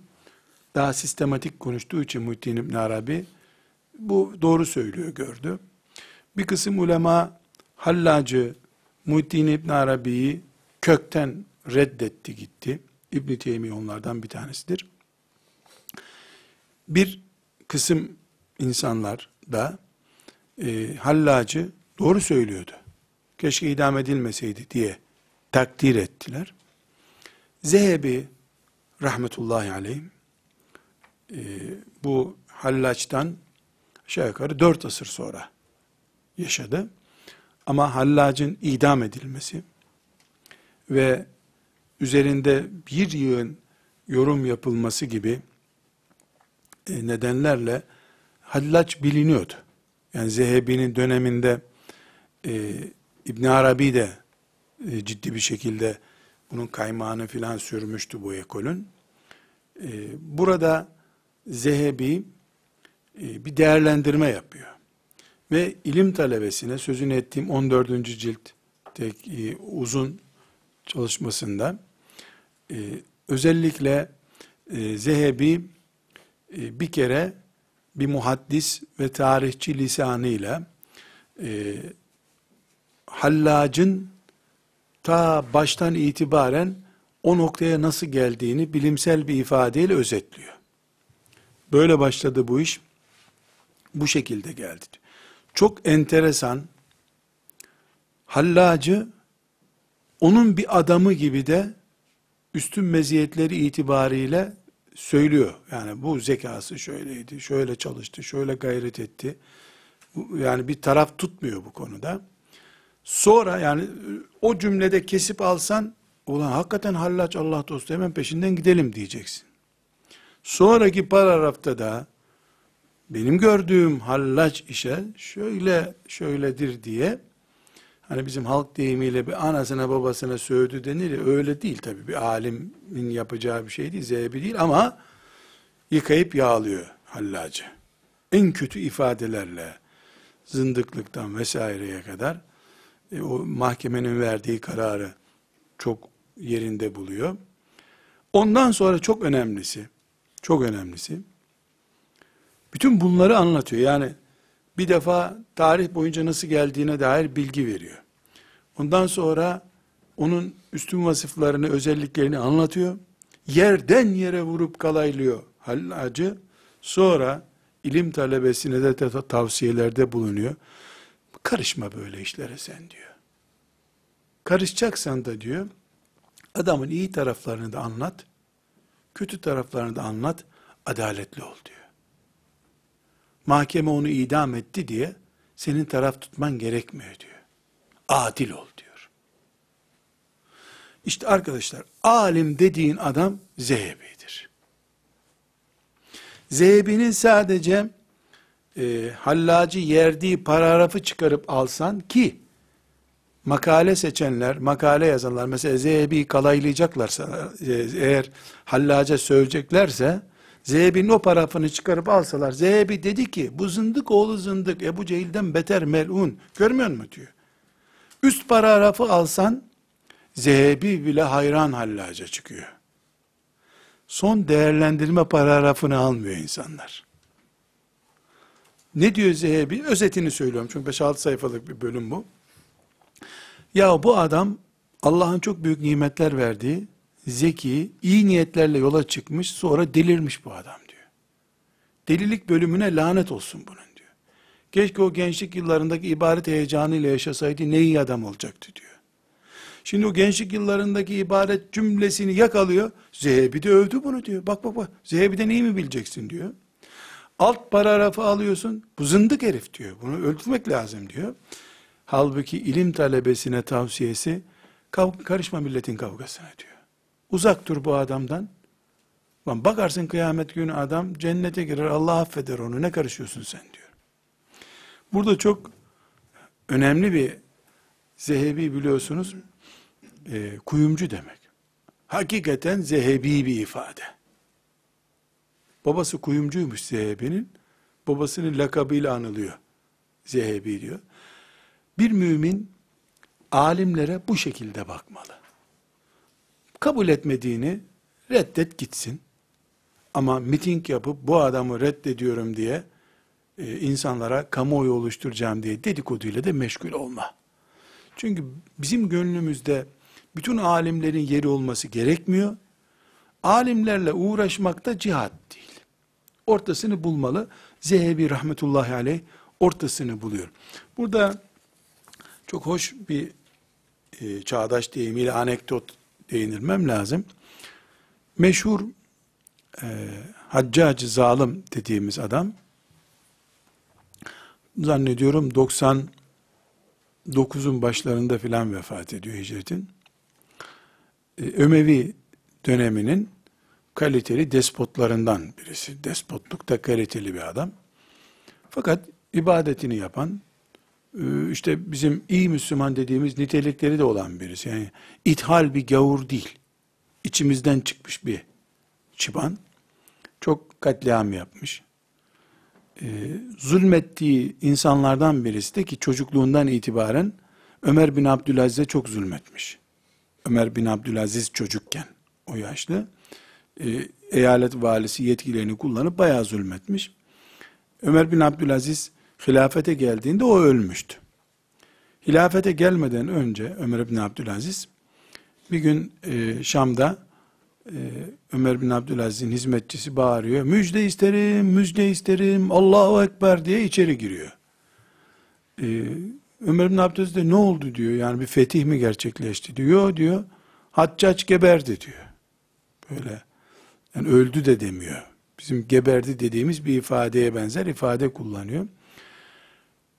daha sistematik konuştuğu için Muhittin İbn Arabi bu doğru söylüyor gördü. Bir kısım ulema Hallacı Muhittin İbn Arabi'yi kökten reddetti gitti. İbn Teymi onlardan bir tanesidir. Bir kısım insanlar da e, Hallacı doğru söylüyordu. Keşke idam edilmeseydi diye takdir ettiler. Zehebi rahmetullahi aleyh e, bu Hallaç'tan aşağı yukarı dört asır sonra yaşadı. Ama Hallac'ın idam edilmesi ve üzerinde bir yığın yorum yapılması gibi e, nedenlerle Hallaç biliniyordu. Yani Zehebi'nin döneminde e, İbn Arabi de e, ciddi bir şekilde bunun kaymağını filan sürmüştü bu ekolün. Ee, burada Zehebi e, bir değerlendirme yapıyor. Ve ilim talebesine sözünü ettiğim 14. cilt tek, e, uzun çalışmasında e, özellikle Zehebi bir kere bir muhaddis ve tarihçi lisanıyla Hallac'ın ta baştan itibaren o noktaya nasıl geldiğini bilimsel bir ifadeyle özetliyor. Böyle başladı bu iş. Bu şekilde geldi. Çok enteresan. Hallacı onun bir adamı gibi de üstün meziyetleri itibariyle söylüyor. Yani bu zekası şöyleydi, şöyle çalıştı, şöyle gayret etti. Yani bir taraf tutmuyor bu konuda. Sonra yani o cümlede kesip alsan, ulan hakikaten hallaç Allah dostu hemen peşinden gidelim diyeceksin. Sonraki paragrafta da benim gördüğüm hallaç işe şöyle şöyledir diye hani bizim halk deyimiyle bir anasına babasına sövdü denir ya öyle değil tabi bir alimin yapacağı bir şey değil zehebi değil ama yıkayıp yağlıyor hallacı. En kötü ifadelerle zındıklıktan vesaireye kadar e, o mahkemenin verdiği kararı çok yerinde buluyor. Ondan sonra çok önemlisi, çok önemlisi, bütün bunları anlatıyor. Yani bir defa tarih boyunca nasıl geldiğine dair bilgi veriyor. Ondan sonra onun üstün vasıflarını, özelliklerini anlatıyor. Yerden yere vurup kalaylıyor hallacı. Sonra ilim talebesine de tavsiyelerde bulunuyor. Karışma böyle işlere sen diyor. Karışacaksan da diyor, adamın iyi taraflarını da anlat, kötü taraflarını da anlat, adaletli ol diyor. Mahkeme onu idam etti diye senin taraf tutman gerekmiyor diyor. Adil ol diyor. İşte arkadaşlar alim dediğin adam Zehebi'dir. Zehebi'nin sadece e, hallacı yerdiği paragrafı çıkarıp alsan ki makale seçenler, makale yazanlar mesela Zehebi kalaylayacaklarsa e, eğer hallaca söyleyeceklerse Zehebi'nin o paragrafını çıkarıp alsalar Zehebi dedi ki bu zındık oğlu zındık Ebu Cehil'den beter melun görmüyor musun diyor. Üst paragrafı alsan Zehebi bile hayran hallaca çıkıyor. Son değerlendirme paragrafını almıyor insanlar. Ne diyor Zehebi? Özetini söylüyorum çünkü 5-6 sayfalık bir bölüm bu. Ya bu adam Allah'ın çok büyük nimetler verdiği, zeki, iyi niyetlerle yola çıkmış, sonra delirmiş bu adam diyor. Delilik bölümüne lanet olsun bunun diyor. Keşke o gençlik yıllarındaki ibaret heyecanıyla yaşasaydı ne iyi adam olacaktı diyor. Şimdi o gençlik yıllarındaki ibaret cümlesini yakalıyor. Zehebi de övdü bunu diyor. Bak bak bak Zehebi'den iyi mi bileceksin diyor. Alt paragrafı alıyorsun. Bu zındık herif diyor. Bunu öldürmek lazım diyor. Halbuki ilim talebesine tavsiyesi karışma milletin kavgasına diyor. Uzak dur bu adamdan. Lan bakarsın kıyamet günü adam cennete girer Allah affeder onu ne karışıyorsun sen diyor. Burada çok önemli bir zehebi biliyorsunuz e, kuyumcu demek. Hakikaten zehebi bir ifade. Babası kuyumcuymuş Zehebi'nin. Babasının lakabıyla anılıyor. Zehebi diyor. Bir mümin alimlere bu şekilde bakmalı. Kabul etmediğini reddet gitsin. Ama miting yapıp bu adamı reddediyorum diye e, insanlara kamuoyu oluşturacağım diye dedikoduyla de meşgul olma. Çünkü bizim gönlümüzde bütün alimlerin yeri olması gerekmiyor. Alimlerle uğraşmak da cihat değil. Ortasını bulmalı. Zehebi rahmetullahi aleyh ortasını buluyor. Burada çok hoş bir e, çağdaş deyimiyle anekdot değinirmem lazım. Meşhur e, Haccacı zalim dediğimiz adam zannediyorum 99'un başlarında filan vefat ediyor hicretin. E, Ömevi döneminin kaliteli despotlarından birisi. Despotlukta kaliteli bir adam. Fakat ibadetini yapan, e, işte bizim iyi Müslüman dediğimiz nitelikleri de olan birisi. Yani ithal bir gavur değil. İçimizden çıkmış bir çıban. Çok katliam yapmış. Ee, zulmettiği insanlardan birisi de ki çocukluğundan itibaren Ömer bin Abdülaziz'e çok zulmetmiş. Ömer bin Abdülaziz çocukken o yaşlı e, eyalet valisi yetkilerini kullanıp bayağı zulmetmiş. Ömer bin Abdülaziz hilafete geldiğinde o ölmüştü. Hilafete gelmeden önce Ömer bin Abdülaziz bir gün e, Şam'da e, Ömer bin Abdülaziz'in hizmetçisi bağırıyor. Müjde isterim, müjde isterim, Allahu Ekber diye içeri giriyor. E, Ömer bin Abdülaziz de ne oldu diyor. Yani bir fetih mi gerçekleşti diyor. diyor. Haccac geberdi diyor. Böyle yani öldü de demiyor. Bizim geberdi dediğimiz bir ifadeye benzer ifade kullanıyor.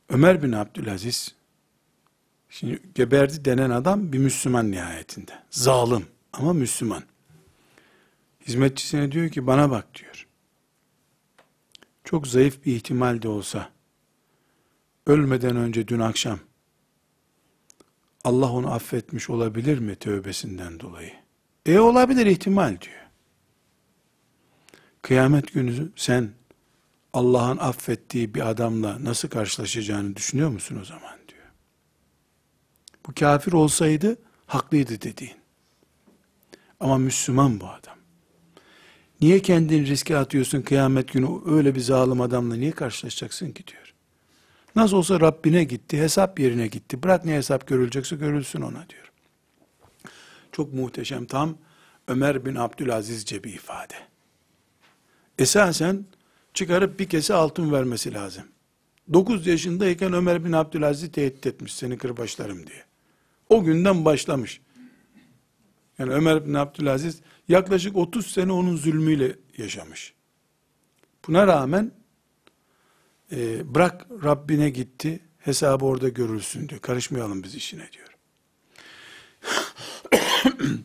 Ömer bin Abdülaziz şimdi geberdi denen adam bir Müslüman nihayetinde. Zalim ama Müslüman. Hizmetçisine diyor ki bana bak diyor. Çok zayıf bir ihtimal de olsa ölmeden önce dün akşam Allah onu affetmiş olabilir mi tövbesinden dolayı? E olabilir ihtimal diyor. Kıyamet günü sen Allah'ın affettiği bir adamla nasıl karşılaşacağını düşünüyor musun o zaman diyor. Bu kafir olsaydı haklıydı dediğin. Ama Müslüman bu adam. Niye kendini riske atıyorsun kıyamet günü öyle bir zalim adamla niye karşılaşacaksın ki diyor. Nasıl olsa Rabbine gitti, hesap yerine gitti. Bırak ne hesap görülecekse görülsün ona diyor. Çok muhteşem tam Ömer bin Abdülazizce bir ifade. Esasen çıkarıp bir kese altın vermesi lazım. 9 yaşındayken Ömer bin Abdülaziz tehdit etmiş seni kırbaçlarım diye. O günden başlamış. Yani Ömer bin Abdülaziz yaklaşık 30 sene onun zulmüyle yaşamış. Buna rağmen e, bırak Rabbine gitti, hesabı orada görülsün diyor. Karışmayalım biz işine diyor.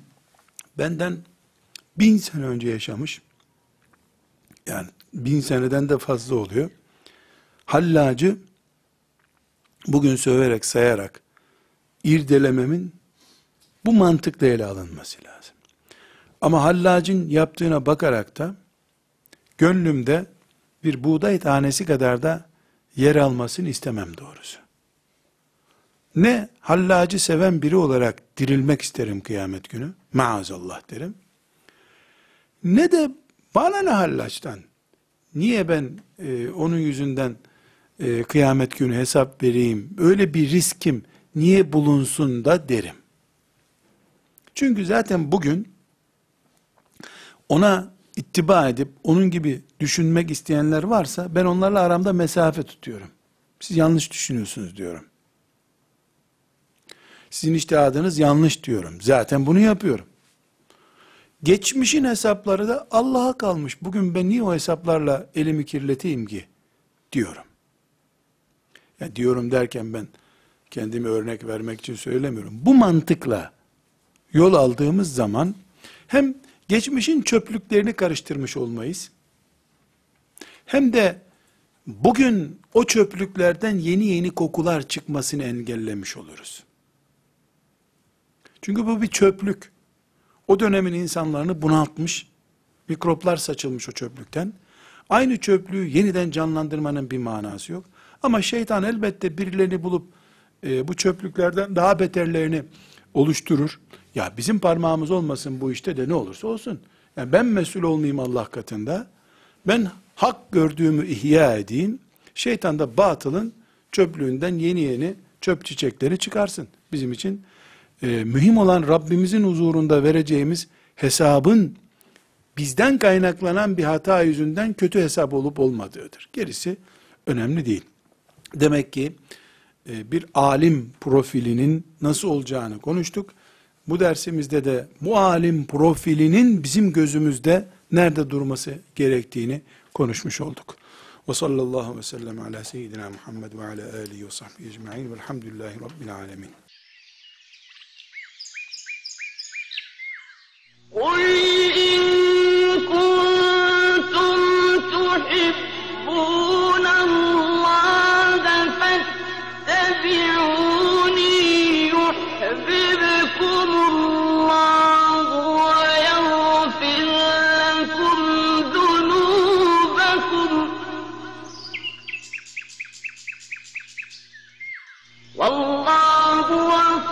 Benden bin sene önce yaşamış, yani bin seneden de fazla oluyor. Hallacı bugün söverek, sayarak irdelememin bu mantıkla ele alınması lazım. Ama hallacın yaptığına bakarak da gönlümde bir buğday tanesi kadar da yer almasını istemem doğrusu. Ne hallacı seven biri olarak dirilmek isterim kıyamet günü, maazallah derim. Ne de bana ne hallaçtan, niye ben e, onun yüzünden e, kıyamet günü hesap vereyim, öyle bir riskim niye bulunsun da derim. Çünkü zaten bugün ona ittiba edip onun gibi düşünmek isteyenler varsa ben onlarla aramda mesafe tutuyorum. Siz yanlış düşünüyorsunuz diyorum. Sizin iştihadınız yanlış diyorum. Zaten bunu yapıyorum. Geçmişin hesapları da Allah'a kalmış. Bugün ben niye o hesaplarla elimi kirleteyim ki? Diyorum. Ya diyorum derken ben kendimi örnek vermek için söylemiyorum. Bu mantıkla yol aldığımız zaman hem geçmişin çöplüklerini karıştırmış olmayız. Hem de bugün o çöplüklerden yeni yeni kokular çıkmasını engellemiş oluruz. Çünkü bu bir çöplük. O dönemin insanlarını bunaltmış, mikroplar saçılmış o çöplükten. Aynı çöplüğü yeniden canlandırmanın bir manası yok. Ama şeytan elbette birilerini bulup e, bu çöplüklerden daha beterlerini oluşturur. Ya bizim parmağımız olmasın bu işte de ne olursa olsun. Yani ben mesul olmayayım Allah katında. Ben hak gördüğümü ihya edeyim. Şeytan da batılın çöplüğünden yeni yeni çöp çiçekleri çıkarsın. Bizim için e, mühim olan Rabbimizin huzurunda vereceğimiz hesabın bizden kaynaklanan bir hata yüzünden kötü hesap olup olmadığıdır. Gerisi önemli değil. Demek ki e, bir alim profilinin nasıl olacağını konuştuk. Bu dersimizde de bu alim profilinin bizim gözümüzde nerede durması gerektiğini konuşmuş olduk. Ve sallallahu ve sellem ala seyyidina Muhammed ve ala alihi ve sahbihi ecma'in velhamdülillahi rabbil alemin. قل إن كنتم تحبون الله فاتبعوني يحببكم الله ويغفر لكم ذنوبكم والله غفور